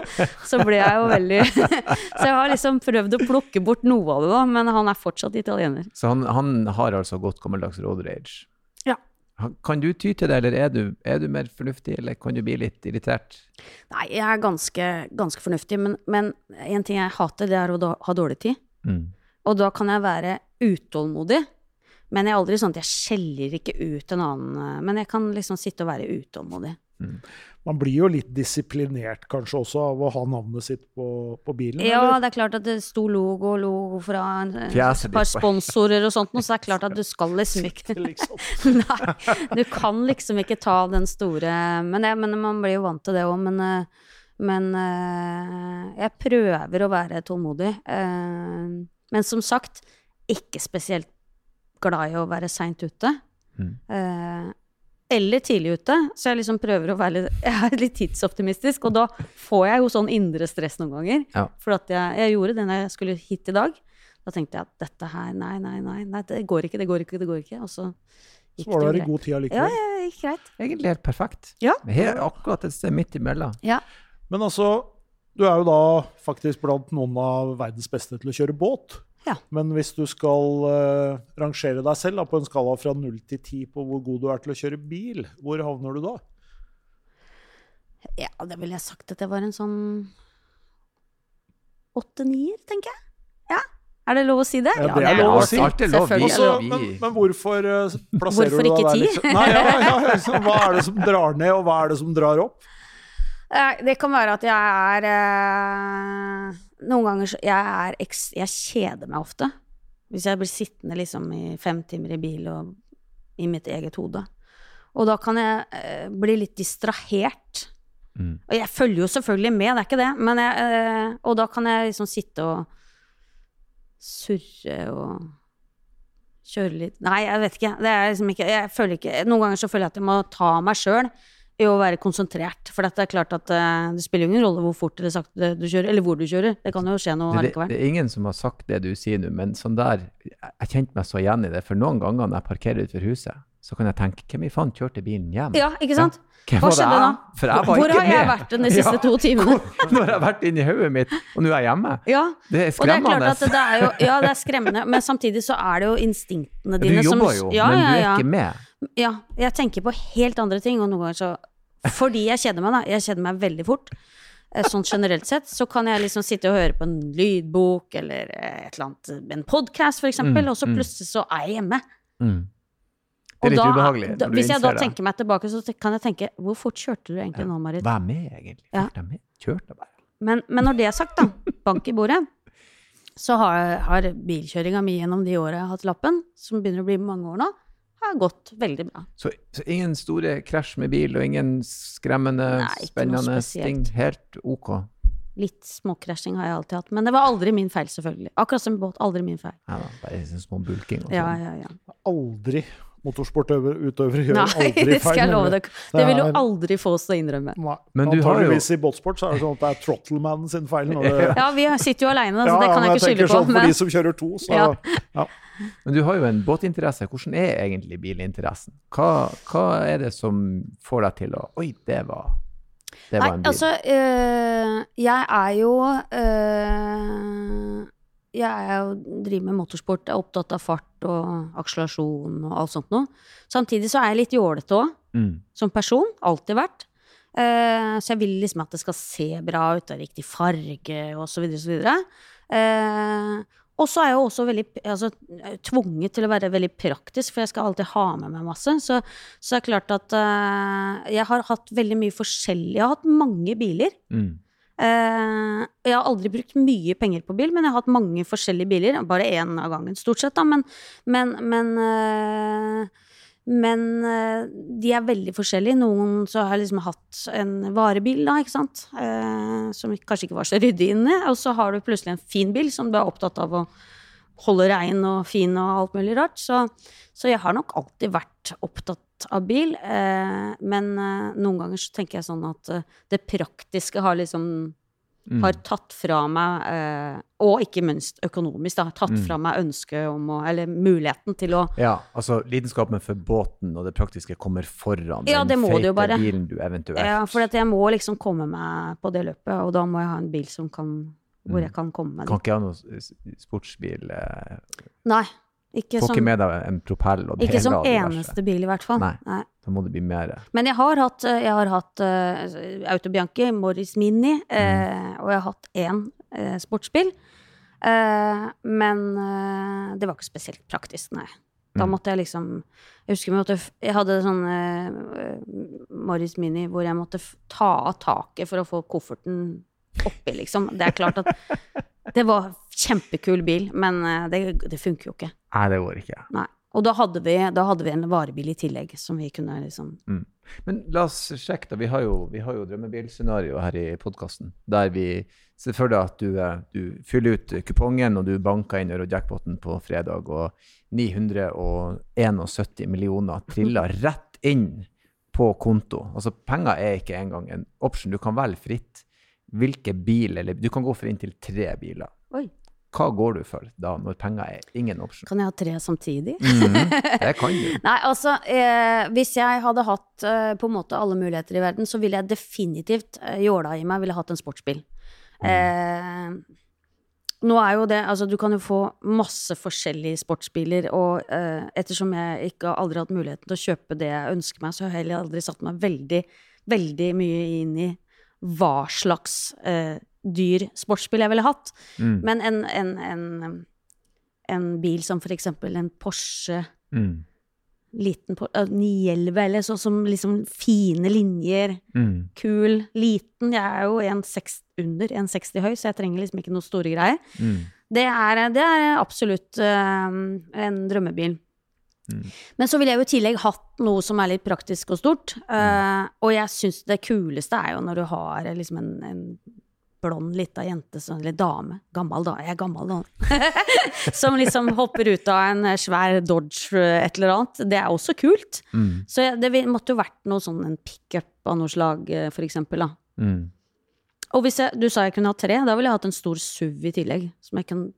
så blir jeg jo veldig Så jeg har liksom prøvd å plukke bort noe av det, da, men han er fortsatt italiener. Så han, han har altså godt gammeldags road rage. Kan du ty til det, eller er du, er du mer fornuftig, eller kan du bli litt irritert? Nei, jeg er ganske, ganske fornuftig, men, men en ting jeg hater, det er å da, ha dårlig tid. Mm. Og da kan jeg være utålmodig. Men jeg er aldri sånn at jeg skjeller ikke ut en annen eh, Men jeg kan liksom sitte og være utålmodig. Man blir jo litt disiplinert kanskje også av å ha navnet sitt på, på bilen. Ja, eller? det er klart at det sto logo, logo fra en, et par sponsorer og sånt, noe, så det er klart at du skal liksom ikke liksom. Nei, du kan liksom ikke ta den store Men, jeg, men man blir jo vant til det òg. Men, eh, men øh, jeg prøver å være tålmodig. Uh, Men som sagt, ikke spesielt glad i å være seint ute. Mm. Eh, eller tidlig ute. Så jeg liksom prøver å være litt, jeg er litt tidsoptimistisk, og da får jeg jo sånn indre stress noen ganger. Ja. For at jeg, jeg gjorde det når jeg skulle hit i dag. Da tenkte jeg at dette her, nei, nei, nei, nei, det går ikke, det går ikke, det går ikke. Og så Så gikk var du det her jo i greit. god tid Ja, allikevel. ja, det gikk greit. Egentlig helt perfekt. Ja. Helt akkurat et sted midt imellom. Ja. Men altså, du er jo da faktisk blant noen av verdens beste til å kjøre båt. Ja. Men hvis du skal uh, rangere deg selv da, på en skala fra 0 til 10 på hvor god du er til å kjøre bil, hvor havner du da? Ja, det ville jeg sagt at det var en sånn åtte-nier, tenker jeg. Ja. Er det lov å si det? Ja, det er lov å si. Selvfølgelig. Også, men, men hvorfor eh, plasserer Hvorfor du ikke deg der? ti? Liksom? Nei, ja, ja, så, hva er det som drar ned, og hva er det som drar opp? Eh, Det kan være at jeg er eh, Noen ganger så jeg, jeg kjeder meg ofte. Hvis jeg blir sittende liksom i fem timer i bil og i mitt eget hode. Og da kan jeg eh, bli litt distrahert. Mm. Og jeg følger jo selvfølgelig med, det er ikke det, men jeg, eh, og da kan jeg liksom sitte og surre og kjøre litt Nei, jeg vet ikke. Det er liksom ikke Jeg føler ikke Noen ganger så føler jeg at jeg må ta meg sjøl i å være konsentrert. For det er klart at uh, det spiller ingen rolle hvor fort eller sakte du kjører, eller hvor du kjører. Det kan jo skje noe det, likevel. allikevel. det er ingen som har sagt det du sier nå, men sånn der Jeg kjente meg så igjen i det, for noen ganger når jeg parkerer utenfor huset, så kan jeg tenke Hvem i faen kjørte bilen hjem? Ja, ikke sant? Ja. Hva skjedde da? Hvor har jeg med. vært de siste Ja, to timene? hvor- Nå har jeg vært inni hodet mitt, og nå er jeg hjemme. Ja. Det er Og det er klart at det er jo Ja, det er skremmende, men samtidig så er det jo instinktene dine som jobber jo, ja, men ja, du er ikke med. Ja, jeg tenker på helt andre ting, og noen ganger så Fordi jeg kjeder meg, da. Jeg kjeder meg veldig fort. eh, Sånn generelt sett, så kan jeg liksom sitte og høre på en lydbok eller eh, et eller annet, en podkast eksempel, Mm, og så mm. plutselig så er jeg hjemme. Mm. Det er litt da, ubehagelig. da, hvis jeg da det. tenker meg tilbake, så kan jeg tenke Hvor fort kjørte du egentlig nå, Marit? Vær med, egentlig. Ja. Med? Kjørte bare. Men, men når det er sagt, da, bank i bordet, så har, har bilkjøringa mi gjennom de åra jeg har hatt lappen, som begynner å bli mange år nå, har gått veldig bra. Så, så ingen store krasj med bil, og ingen skremmende, Nei, spennende ting? Helt OK? Litt småkrasjing har jeg alltid hatt, men det var aldri min feil, selvfølgelig. Akkurat som båt, aldri min feil. Ja, da, bare sånn små bulking og sånn. Ja, ja, ja. Aldri motorsportutøvere gjør Nei, aldri feil. Nei, det skal jeg love deg. Det vil du er- aldri få oss til å innrømme. Nei. Men du har jo- Antageligvis i båtsport så er det sånn at det er Trottleman sin feil. Når det, Ja, vi sitter jo aleine, så Ja, det kan men jeg ikke skylde tenker på. sånn for de som kjører to, så Ja. ja. Men du har jo en båtinteresse. Hvordan er egentlig bilinteressen? Hva, hva er det som får deg til å Oi, det var, det var en bil. altså, øh, jeg er jo øh, Jeg er jo driver med motorsport, er opptatt av fart og akselerasjon og alt sånt noe. Samtidig så er jeg litt jålete òg, mm. som person. Alltid vært. Eh, så jeg vil liksom at det skal se bra ut, og riktig farge og så videre og så videre. Eh, og så er jeg jo også veldig altså, tvunget til å være veldig praktisk, for jeg skal alltid ha med meg masse. Så, så det er klart at uh, jeg har hatt veldig mye forskjellig Jeg har hatt mange biler. Mm. Eh, jeg har aldri brukt mye penger på bil, men jeg har hatt mange forskjellige biler. Bare én av gangen, stort sett, da. Men, men, men, eh, men eh, de er veldig forskjellige. Noen så har liksom hatt en varebil, da, ikke sant. Eh, som kanskje ikke var så ryddig inni. Og så har du plutselig en fin bil som du er opptatt av å holde rein og fin og alt mulig rart. Så, så jeg har nok alltid vært opptatt av bil. Eh, men eh, noen ganger så tenker jeg sånn at eh, det praktiske har liksom Mm. har tatt fra meg, eh, og ikke minst økonomisk, da, tatt Mm. fra meg ønsket om å Eller muligheten til å Ja, altså lidenskapen for båten og det praktiske kommer foran Ja, den feite bilen du eventuelt Ja, for jeg må liksom komme meg på det løpet, og da må jeg ha en bil som kan Hvor Mm. jeg kan komme meg Kan dit. ikke ha noen sportsbil. Eh, Nei. Ikke får som, ikke med deg en propell og ikke deler som eneste bil, i hvert fall. Nei. Nei. Da må det bli mer. Men jeg har hatt, eh, jeg har hatt uh, Autobianchi, Morris Mini, eh, og jeg har hatt én eh, sportsbil. Eh, men eh, det var ikke spesielt praktisk, nei. Da Mm. måtte jeg liksom Jeg husker jeg, måtte, jeg hadde sånn eh, Morris Mini hvor jeg måtte ta av taket for å få kofferten oppi, liksom. Det er klart at Det var kjempekul bil, men eh, det, det funker jo ikke. Nei, det går ikke. Nei. Og da hadde, vi, da hadde vi en varebil i tillegg som vi kunne liksom Men la oss sjekke, da. Vi har jo, vi har jo drømmebilscenario her i podkasten. Der vi ser for deg at du, eh, du fyller ut kupongen, og du banker inn eurojackpoten på fredag, og 971 millioner triller rett inn på konto. Altså, penger er ikke engang en option. Du kan velge fritt hvilke bil, eller du kan gå for inntil tre biler. Oi. Hva går du for da, når penger er ingen option? Kan jeg ha tre samtidig? mm, det kan du. Nei, altså, eh, hvis jeg hadde hatt eh, på en måte alle muligheter i verden, så ville jeg definitivt eh, jåla i meg ville hatt en sportsbil. Eh, nå er jo det Altså, du kan jo få masse forskjellige sportsbiler, og eh, ettersom jeg ikke har aldri hatt muligheten til å kjøpe det jeg ønsker meg, så har jeg heller aldri satt meg veldig veldig mye inn i hva slags eh, dyr sportsbil jeg ville hatt. Mm. Men en, en, en, en bil som for eksempel en Porsche Mm. liten Por- eh, 911, eller sånn som liksom fine linjer, Mm. kul, liten. Jeg er jo 1,6 under 1,60 høy, så jeg trenger liksom ikke noe store greier. Mm. Det er, det er absolutt uh, en drømmebil. Mm. Men så ville jeg jo i tillegg hatt noe som er litt praktisk og stort. eh, og jeg syns det kuleste er jo når du har eh, liksom en, en blond lita jente, så, eller dame, gammel da, jeg er gammel da, som liksom hopper ut av en svær Dodge eh, et eller annet. Det er også kult. Mm. Så det måtte jo vært noe sånn en pickup av noe slag, eh, for eksempel, da. Mm. Og hvis jeg, du sa jeg kunne ha tre, da ville jeg hatt en stor SUV i tillegg. Som jeg kan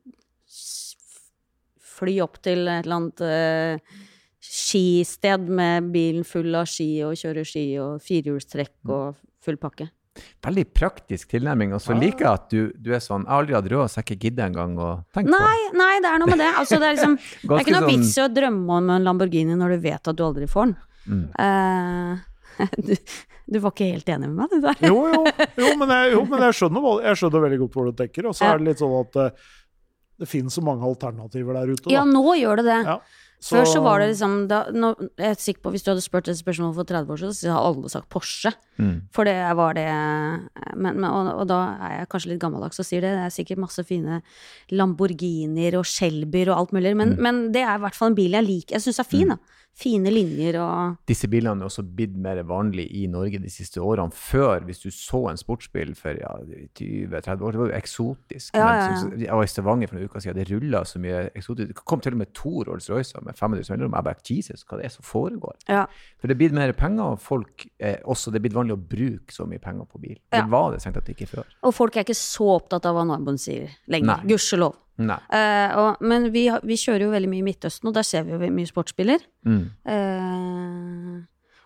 fly opp til et eller annet uh, skisted med bilen full av ski og kjøre ski og firehjulstrekk og full pakke. Veldig praktisk tilnærming. Og så liker jeg at du, du er sånn Jeg har aldri hatt råd, så jeg ikke gidder engang å tenke Nei, nei, det er noe med det. Altså, det er liksom Det er ikke noe sånn- vits i å drømme om en Lamborghini når du vet at du aldri får den. Mm. Uh, du, du var ikke helt enig med meg, du der? Jo, jo, jo, men jeg, jo, men jeg, skjønner, jeg skjønner veldig godt hvor du tenker. Og så er det litt sånn at eh, det finnes så mange alternativer der ute. Ja, nå gjør det det. Ja, Før så var det liksom da, nå, Jeg er sikker på Hvis du hadde spurt et spørsmål for 30 år siden, så hadde alle sagt Porsche. Mm. For det var det men, men, og, og da er jeg kanskje litt gammeldags og sier det. Det er sikkert masse fine Lamborghinier og Shelbyer og alt mulig, men, men det er i hvert fall en bil jeg liker. Jeg syns er fin, da. Fine linjer og Disse bilene er også blitt mer vanlig i Norge de siste årene. Før, hvis du så en sportsbil for ja, 20-30 år, det var jo eksotisk. Ja, Men ja, så- Jeg var i Stavanger for noen uker siden, det rulla så mye eksotisk. Det kom til og med to Rolls-Roycer med 500 mellomrom. Jeg bare Jesus, hva det er som foregår? Ja. For det er blitt mer penger, og folk eh, også, det er blitt vanlig å bruke så mye penger på bil. Det var det strengt tatt ikke før. Og folk er ikke så opptatt av hva naboen sier lenger. Gudskjelov. Eh, og- men vi, vi kjører jo veldig mye i Midtøsten, og der ser vi jo mye sportsbiler. Mm. Eh,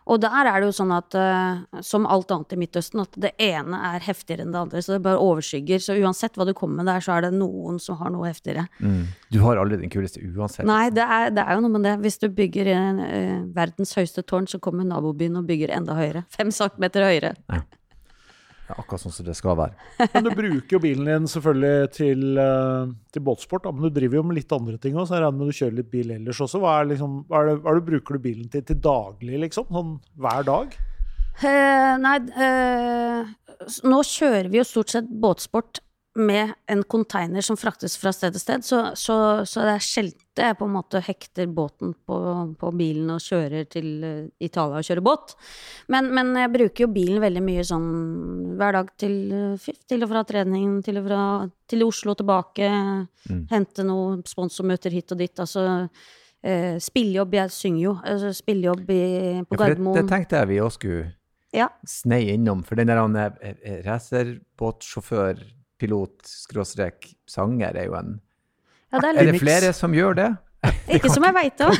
og der er det jo sånn at, eh, som alt annet i Midtøsten, at det ene er heftigere enn det andre. Så det bare overskygger. Så uansett hva du kommer med der, så er det noen som har noe heftigere. Mm. Du har aldri den kuleste uansett. Nei, det er, det er jo noe med det. Hvis du bygger en, eh, verdens høyeste tårn, så kommer nabobyen og bygger enda høyere. Fem centimeter høyere. Ja, akkurat sånn som det skal være. Men du bruker jo bilen din selvfølgelig til, eh, til båtsport, da, men du driver jo med litt andre ting òg, så jeg regner med du kjører litt bil ellers også. Hva, er liksom, hva, er det, hva er det bruker du bilen til til daglig, liksom? Sånn hver dag? Uh, nei, uh, nå kjører vi jo stort sett båtsport med en container som fraktes fra sted til sted, så, så, så det er sjelden jeg på en måte hekter båten på, på bilen og kjører til eh, Italia og kjører båt. Men, men jeg bruker jo bilen veldig mye sånn hver dag til, eh, fi- til og fra trening, til og fra til Oslo tilbake, hente noen sponsormøter hit og dit. Altså eh, spillejobb, jeg synger jo. Altså, spillejobb i, på Ja, Gardermoen. det, det tenkte jeg vi òg skulle Ja. snei innom. For den der eh, eh, racerbåtsjåfør, pilot, skråstrek, sanger, er jo en Ja, det er Er det flere som gjør det? Ikke som jeg veit om.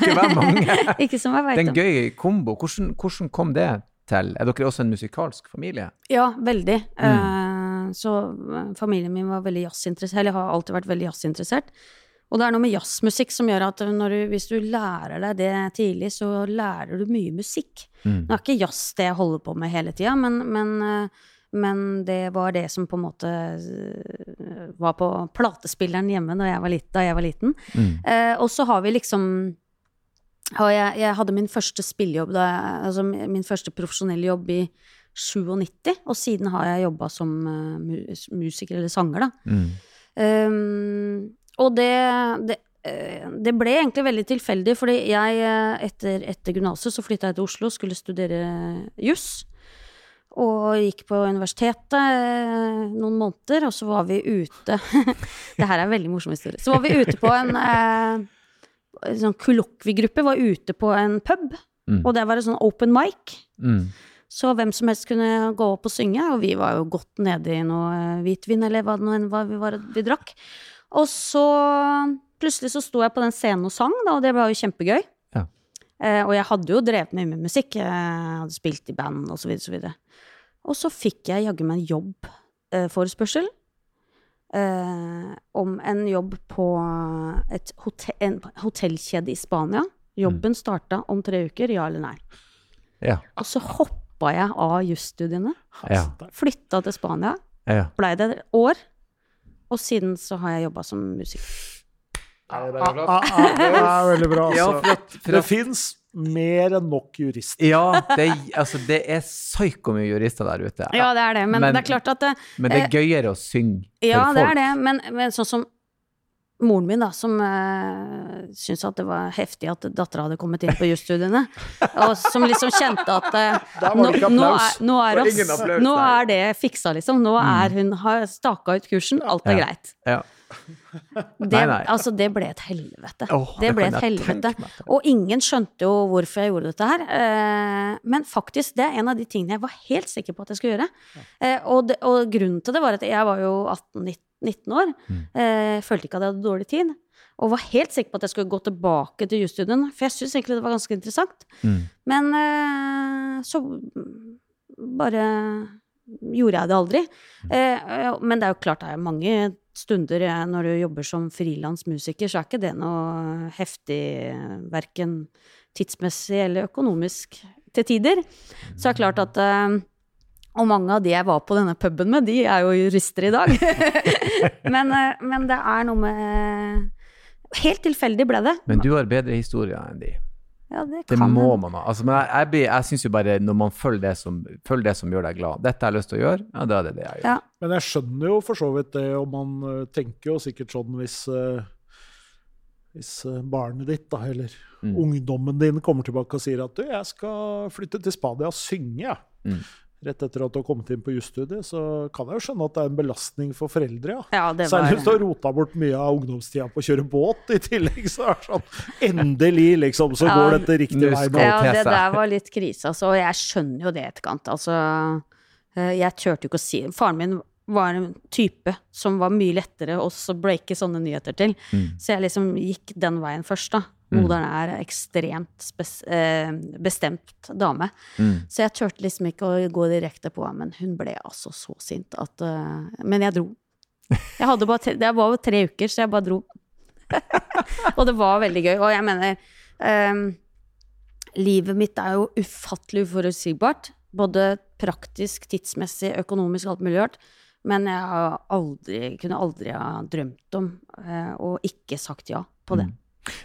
ikke som jeg vet jeg Det er en gøy kombo. Hvordan, hvordan kom det til? Er dere også en musikalsk familie? Ja, veldig. Mm. Eh, så eh, familien min var veldig jazzinteressert, eller har alltid vært veldig jazzinteressert. Og det er noe med jazzmusikk som gjør at du, hvis du lærer deg det tidlig, så lærer du mye musikk. Mm. Nå er ikke jazz det jeg holder på med hele tida, men, men, eh, men det var det som på en måte eh, var på platespilleren hjemme da jeg var, litt, da jeg var liten. Mm. Eh, og så har vi liksom jeg, jeg hadde min første spillejobb, da, altså min første profesjonelle jobb i 97, og siden har jeg jobba som eh, musiker eller sanger, da. Mm. Um, og det, det, det ble egentlig veldig tilfeldig, fordi jeg etter, etter gymnaset så flytta jeg til Oslo, og skulle studere juss. Og gikk på universitetet eh, noen måneder, og så var vi ute Det her er en veldig morsom historie. Så var vi ute på en eh, sånn kollokviegruppe, var ute på en pub. Mm. Og det var en sånn open mic. Mm. Så hvem som helst kunne gå opp og synge, og vi var jo godt nede i noe eh, hvitvin, eller hva det nå enn var vi, var, vi drakk. Og så plutselig så sto jeg på den scenen og sang, da, og det var jo kjempegøy. Ja. Eh, og jeg hadde jo drevet mye med musikk, jeg hadde spilt i band og så videre, så videre. Og så fikk jeg jaggu meg en jobbforespørsel. Eh, om en jobb på et hotell, en hotellkjede i Spania. Jobben starta om tre uker, ja eller nei. Ja. Og så hoppa jeg av jusstudiene. Ja. Flytta til Spania. Ja. Blei det et år. Og siden så har jeg jobba som musiker. Ah, ah, ah, det er veldig bra. Altså. Ja, Det at, fins mer enn nok jurister. ja det, altså, det er psyko mye jurister der ute. Ja, det er det. Men, Men- det er klart at det, Men det er gøyere å synge for Ja, det er det. Men, men sånn som moren min, da, som uh, syntes at det var heftig at dattera hadde kommet inn på jusstudiene, og som liksom kjente at uh, nå, nå, er, nå, er, oss, nå er det fiksa, liksom. Nå er hun har staka ut kursen, alt er Ja. greit. Ja. Det, Nei, nei. Altså, det ble et helvete. Oh, det ble et helvete. Og ingen skjønte jo hvorfor jeg gjorde dette her. Eh, men faktisk, det er en av de tingene jeg var helt sikker på at jeg skulle gjøre. Eh, og, det, og grunnen til det var at jeg var jo 18-19 år. Mm. Eh, følte ikke at jeg hadde dårlig tid. Og var helt sikker på at jeg skulle gå tilbake til jusstudien. For jeg syns egentlig det var ganske interessant. Mm. Men eh, så bare gjorde jeg det aldri. Eh, men det er jo klart det er mange stunder eh, når du jobber som frilansmusiker, så er ikke det noe heftig, verken tidsmessig eller økonomisk til tider. Så er det klart at eh, og mange av de jeg var på denne puben med, de er jo jurister i dag. men, eh, men det er noe med Helt tilfeldig ble det. Men du har bedre historier enn de. Ja, det Det må man ha. Altså, men jeg, jeg, blir- jeg syns jo bare når man følger det, som, følger det som gjør deg glad Dette har jeg lyst til å gjøre, ja, da er det det jeg gjør. Ja. Men jeg skjønner jo for så vidt det, og man eh, tenker jo sikkert sånn hvis eh, hvis eh, barnet ditt, da, eller Mm. ungdommen din, kommer tilbake og sier at du, jeg skal flytte til Spania og synge, jeg. Mm. Rett etter at du har kommet inn på jusstudiet, så kan jeg jo skjønne at det er en belastning for foreldre, ja. Ja, det var Særlig hvis du har rota bort mye av ungdomstida på å kjøre båt i tillegg. Så er det sånn Endelig, liksom, så Ja, går dette riktig vei. Ja, det der var litt krise, altså. Og jeg skjønner jo det i etterkant. Altså, eh, jeg turte jo ikke å si Faren min var en type som var mye lettere å så breake sånne nyheter til. Mm. Så jeg liksom gikk den veien først, da. Mm. Moderen er ekstremt spes eh, bestemt dame. Mm. Så jeg turte liksom ikke å gå direkte på henne, men hun ble altså så sint at uh, Men jeg dro. Jeg hadde bare tre, det var jo tre uker, så jeg bare dro. og det var veldig gøy. Og jeg mener um, Livet mitt er jo ufattelig uforutsigbart. Både praktisk, tidsmessig, økonomisk, alt mulig rart. Men jeg har aldri, kunne aldri ha drømt om uh, og ikke sagt ja på det. Mm.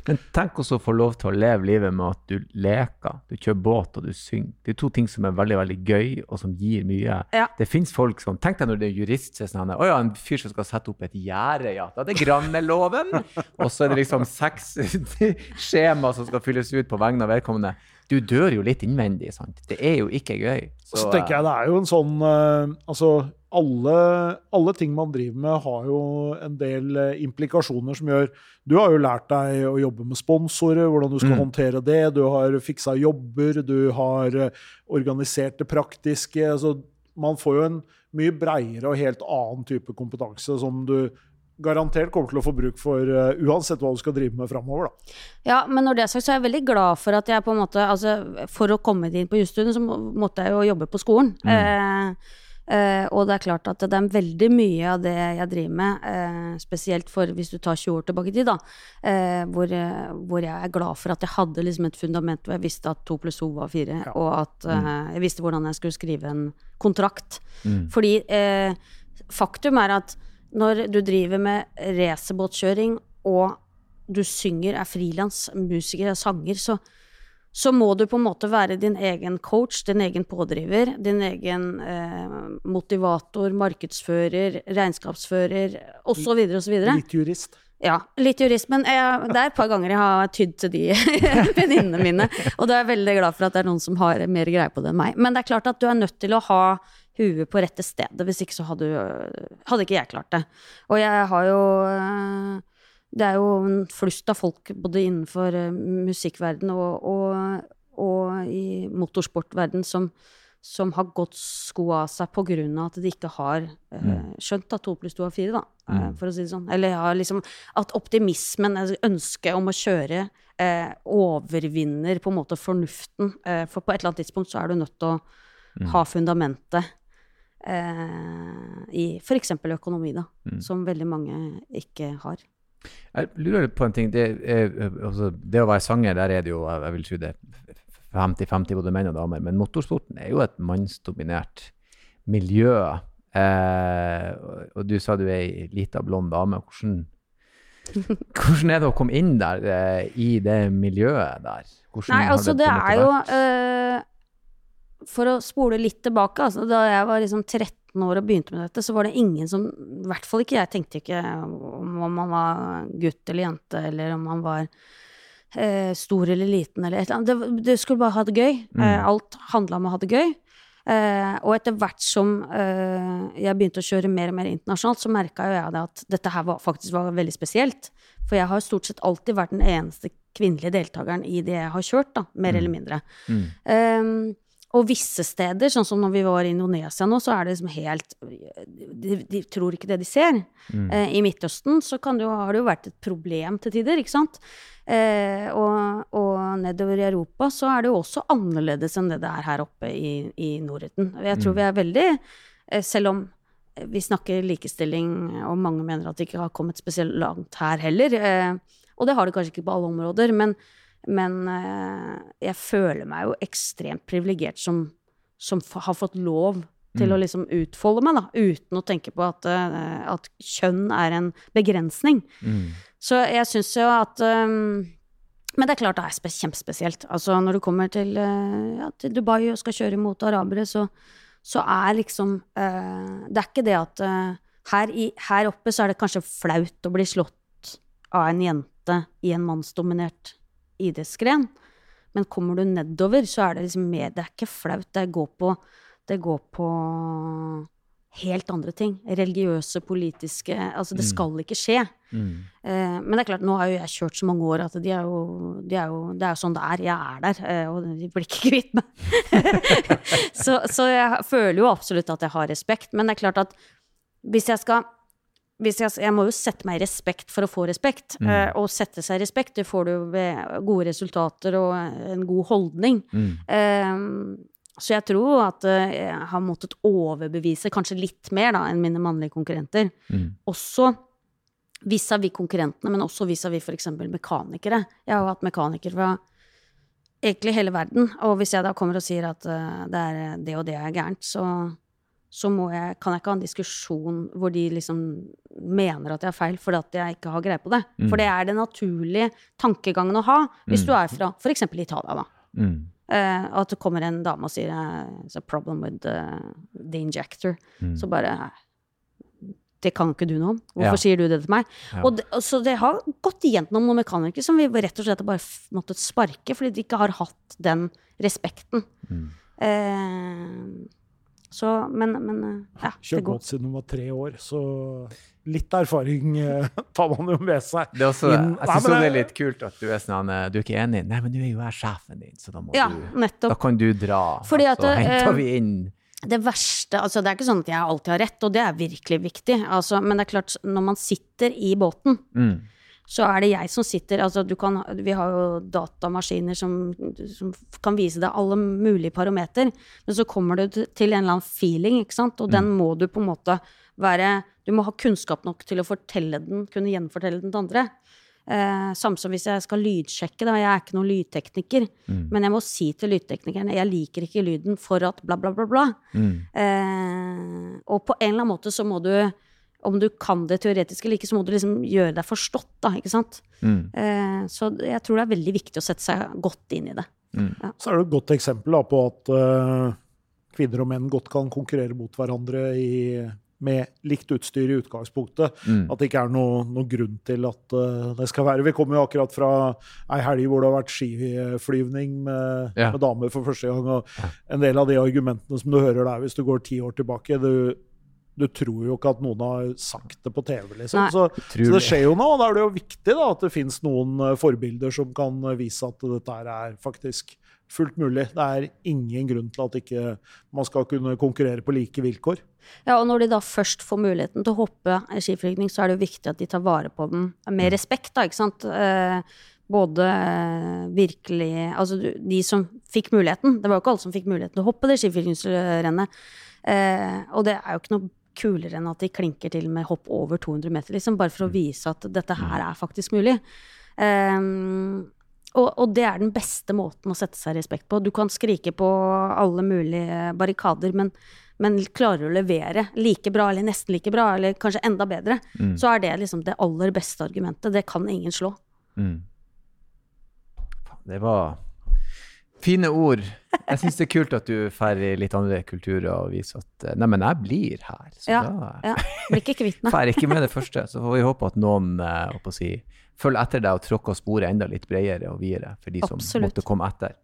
Men tenk også å få lov til å leve livet med at du leker, du kjører båt og du synger. Det er to ting som er veldig veldig gøy, og som gir mye. Ja. Det fins folk som Tenk deg når det er jurist så er sånn Å ja, en fyr som skal sette opp et gjerde, ja. Da er det granneloven. og så er det liksom seks skjema som skal fylles ut på vegne av vedkommende. Du dør jo litt innvendig, sant. Det er jo ikke gøy. Så tenker jeg det er jo en sånn eh, Altså, alle, alle ting man driver med, har jo en del eh, implikasjoner som gjør Du har jo lært deg å jobbe med sponsorer, hvordan du skal Mm. håndtere det. Du har fiksa jobber, du har eh, organisert det praktiske. Altså, man får jo en mye breiere og helt annen type kompetanse som du garantert kommer til å få bruk for uh, uansett hva du skal drive med framover. Da. Ja, men når det er sagt, så er jeg veldig glad for at jeg på en måte Altså, for å komme inn på jusstudiet, så måtte jeg jo jobbe på skolen. Eh, eh, og det er klart at det er veldig mye av det jeg driver med, eh, spesielt for hvis du tar 20 år tilbake i tid, da, eh, hvor, eh, hvor jeg er glad for at jeg hadde liksom et fundament hvor jeg visste at to pluss to var fire, og at eh, jeg visste hvordan jeg skulle skrive en kontrakt. Mm. Fordi eh, faktum er at når du driver med racerbåtkjøring og du synger, er frilans, musiker, er sanger, så, så må du på en måte være din egen coach, din egen pådriver, din egen eh, motivator, markedsfører, regnskapsfører osv. osv. Litt jurist. Ja, litt jurist, men jeg, det er et par ganger jeg har tydd til de venninnene mine. Og da er jeg veldig glad for at det er noen som har mer greie på det enn meg. Men det er klart at du er nødt til å ha huet på rette stedet, hvis ikke så hadde, hadde ikke jeg klart det. Og jeg har jo øh, Det er jo en flust av folk både innenfor øh, musikkverden og, og, og i motorsportverden som, som har gått sko av seg på grunn av at de ikke har mm. skjønt at to pluss to er fire, da, Mm. for å si det sånn. Eller ja, liksom at optimismen, altså ønsket om å kjøre, eh, overvinner på en måte fornuften. Eh, for på et eller annet tidspunkt så er du nødt til å Mm. ha fundamentet eh, i f.eks. økonomi, da, Mm. som veldig mange ikke har. Jeg lurer på en ting. Det, er, altså, det å være sanger, der er det jo jeg vil tro det er 50-50 både menn og damer, men motorsporten er jo et mannsdominert miljø. Eh, og, du sa du er ei lita, blond dame. Hvordan, hvordan er det å komme inn der, eh, i det miljøet der? Hvordan Nei, altså det en er jo vært? For å spole litt tilbake, altså da jeg var liksom 13 år og begynte med dette, så var det ingen som I hvert fall ikke jeg tenkte ikke om om man var gutt eller jente, eller om man var eh, stor eller liten eller et eller annet. Det, det skulle bare ha det gøy. Eh, alt handla om å ha det gøy. Eh, og etter hvert som eh, jeg begynte å kjøre mer og mer internasjonalt, så merka jo jeg det at dette her var, faktisk var veldig spesielt. For jeg har stort sett alltid vært den eneste kvinnelige deltakeren i det jeg har kjørt, da, mer eller mindre. Mm. Og visse steder, sånn som når vi var i Indonesia nå, så er det liksom helt De, de tror ikke det de ser. Mm. Eh, I Midtøsten så kan det jo, har det jo vært et problem til tider, ikke sant. Eh, og, og nedover i Europa så er det jo også annerledes enn det det er her oppe i, i Norden. Jeg tror vi er veldig eh, Selv om vi snakker likestilling, og mange mener at det ikke har kommet spesielt langt her heller. Eh, og det har det kanskje ikke på alle områder, men, men eh, jeg føler meg jo ekstremt privilegert som, som har fått lov til å liksom utfolde meg, da, uten å tenke på at, eh, at kjønn er en begrensning. Mm. Så jeg syns jo at um, Men det er klart det er kjempespesielt. Altså når du kommer til, ja, til Dubai og skal kjøre mot arabere, så, så er liksom uh, Det er ikke det at uh, her, i, her oppe så er det kanskje flaut å bli slått av en jente i en mannsdominert idrettsgren. Men kommer du nedover, så er det liksom mer Det er ikke flaut. Det går på, det går på helt andre ting. Religiøse, politiske Altså, det skal ikke skje. Mm. Eh, men det er klart, nå har jo jeg kjørt så mange år at de er jo, de er jo, det er jo sånn det er. Jeg er der, eh, og de blir ikke kvitt meg. så, så jeg føler jo absolutt at jeg har respekt. Men det er klart at hvis jeg skal jeg, jeg må jo sette meg i respekt for å få respekt. Eh, og sette seg i respekt, det får du ved gode resultater og en god holdning. Mm. Eh, så jeg tror at eh, jeg har måttet overbevise kanskje litt mer da, enn mine mannlige konkurrenter. Mm. Også vis-à-vis konkurrentene, men også vis-à-vis f.eks. mekanikere. Jeg har hatt mekanikere fra egentlig hele verden, og hvis jeg da kommer og sier at uh, det, er, det og det er gærent, så, så jeg, kan jeg ikke ha en diskusjon hvor de liksom mener at jeg har feil fordi at jeg ikke har greie på det. For det er den naturlige tankegangen å ha hvis du er fra f.eks. Italia, da. Mm. Eh, at det kommer en dame og sier eh, It's a problem with the, the injector. Så bare Det kan ikke du noe om. Hvorfor Ja. sier du det til meg? Ja. Og det, så det har gått igjennom noen mekanikere som vi rett og slett bare f- måttet sparke fordi de ikke har hatt den respekten. Mm. Eh, så, men, men eh, ja, Kjørt går. båt siden hun var tre år, så litt erfaring eh, tar man jo med seg. Det er også, jeg syns men det er litt kult at du er sånn eh, Du er ikke enig? Nei, men nå er jo jeg sjefen din, så da må Ja, du. Da kan du dra. Fordi at, så henter vi inn det verste altså Det er ikke sånn at jeg alltid har rett, og det er virkelig viktig. Altså, men det er klart, når man sitter i båten, mm. Så er det jeg som sitter altså du kan, Vi har jo datamaskiner som, som kan vise deg alle mulige parameter, men så kommer du til en eller annen feeling, ikke sant, og den må du på en måte være Du må ha kunnskap nok til å fortelle den, kunne gjenfortelle den til andre. Eh, samme som hvis jeg skal lydsjekke, da. Jeg er ikke noen lydtekniker. Men jeg må si til lydteknikeren jeg liker ikke lyden for at bla, bla, bla, bla. Mm. Eh, og på en eller annen måte så må du om du kan det teoretisk eller ikke, så må du liksom gjøre deg forstått, da, ikke sant. Mm. Eh, så jeg tror det er veldig viktig å sette seg godt inn i det. Så er det et godt eksempel da, på at uh, kvinner og menn godt kan konkurrere mot hverandre i, med likt utstyr i utgangspunktet. Mm. At det ikke er noen noe grunn til at uh, det skal være Vi kommer jo akkurat fra ei helg hvor det har vært skiflyvning med, Ja. med damer for første gang. Og en del av de argumentene som du hører der, hvis du går ti år tilbake du, du tror jo ikke at noen har sagt det på TV, liksom. Så, så det skjer jo nå, og da er det jo viktig da, at det finnes noen eh, forbilder som kan eh, vise at dette er faktisk fullt mulig. Det er ingen grunn til at ikke man skal kunne konkurrere på like vilkår. Ja, og når de da først får muligheten til å hoppe skiflygning, så er det jo viktig at de tar vare på den med respekt, da, ikke sant. Eh, både virkelig Altså de som fikk muligheten. Det var jo ikke alle som fikk muligheten til å hoppe det skiflygingsrennet. Eh, og det er jo ikke noe kulere enn at de klinker til med hopp over 200 meter, liksom, bare for å vise at dette her er faktisk mulig. Um, Og, og det er den beste måten å sette seg respekt på. Du kan skrike på alle mulige barrikader, men, men klarer å levere like bra, eller nesten like bra, eller kanskje enda bedre, Mm. så er det liksom det aller beste argumentet. Det kan ingen slå. Mm. Det var fine ord. Jeg syns det er kult at du drar i litt andre kulturer og viser at eh, Nei, men jeg blir her. Så Ja, da Ja, Blir ikke kvitt meg. drar ikke med det første. Så får vi håpe at noen eh, å si, følger etter deg og tråkker sporet enda litt bredere og videre for de som Absolutt. måtte komme etter.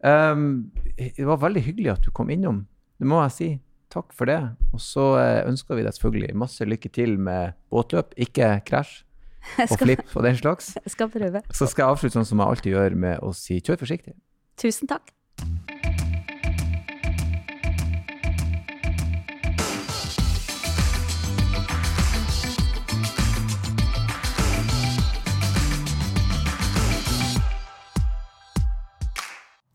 Um, det var veldig hyggelig at du kom innom. Det må jeg si. Takk for det. Og så eh, ønsker vi deg selvfølgelig masse lykke til med båtløp. Ikke krasj og flipp og den slags. skal prøve. Så skal jeg avslutte sånn som jeg alltid gjør, med å si kjør forsiktig. Tusen takk.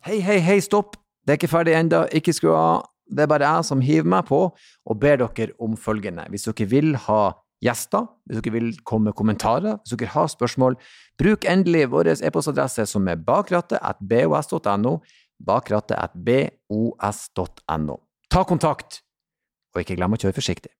Hei, hei, hei, stopp! Det er ikke ferdig ennå, ikke skru av. Det er bare jeg som hiver meg på og ber dere om følgende. Hvis dere vil ha gjester, hvis dere vil komme med kommentarer, hvis dere har spørsmål, bruk endelig vår e-postadresse som er bakrattet at bos.no, bakrattet at bos.no. Ta kontakt, og ikke glem å kjøre forsiktig.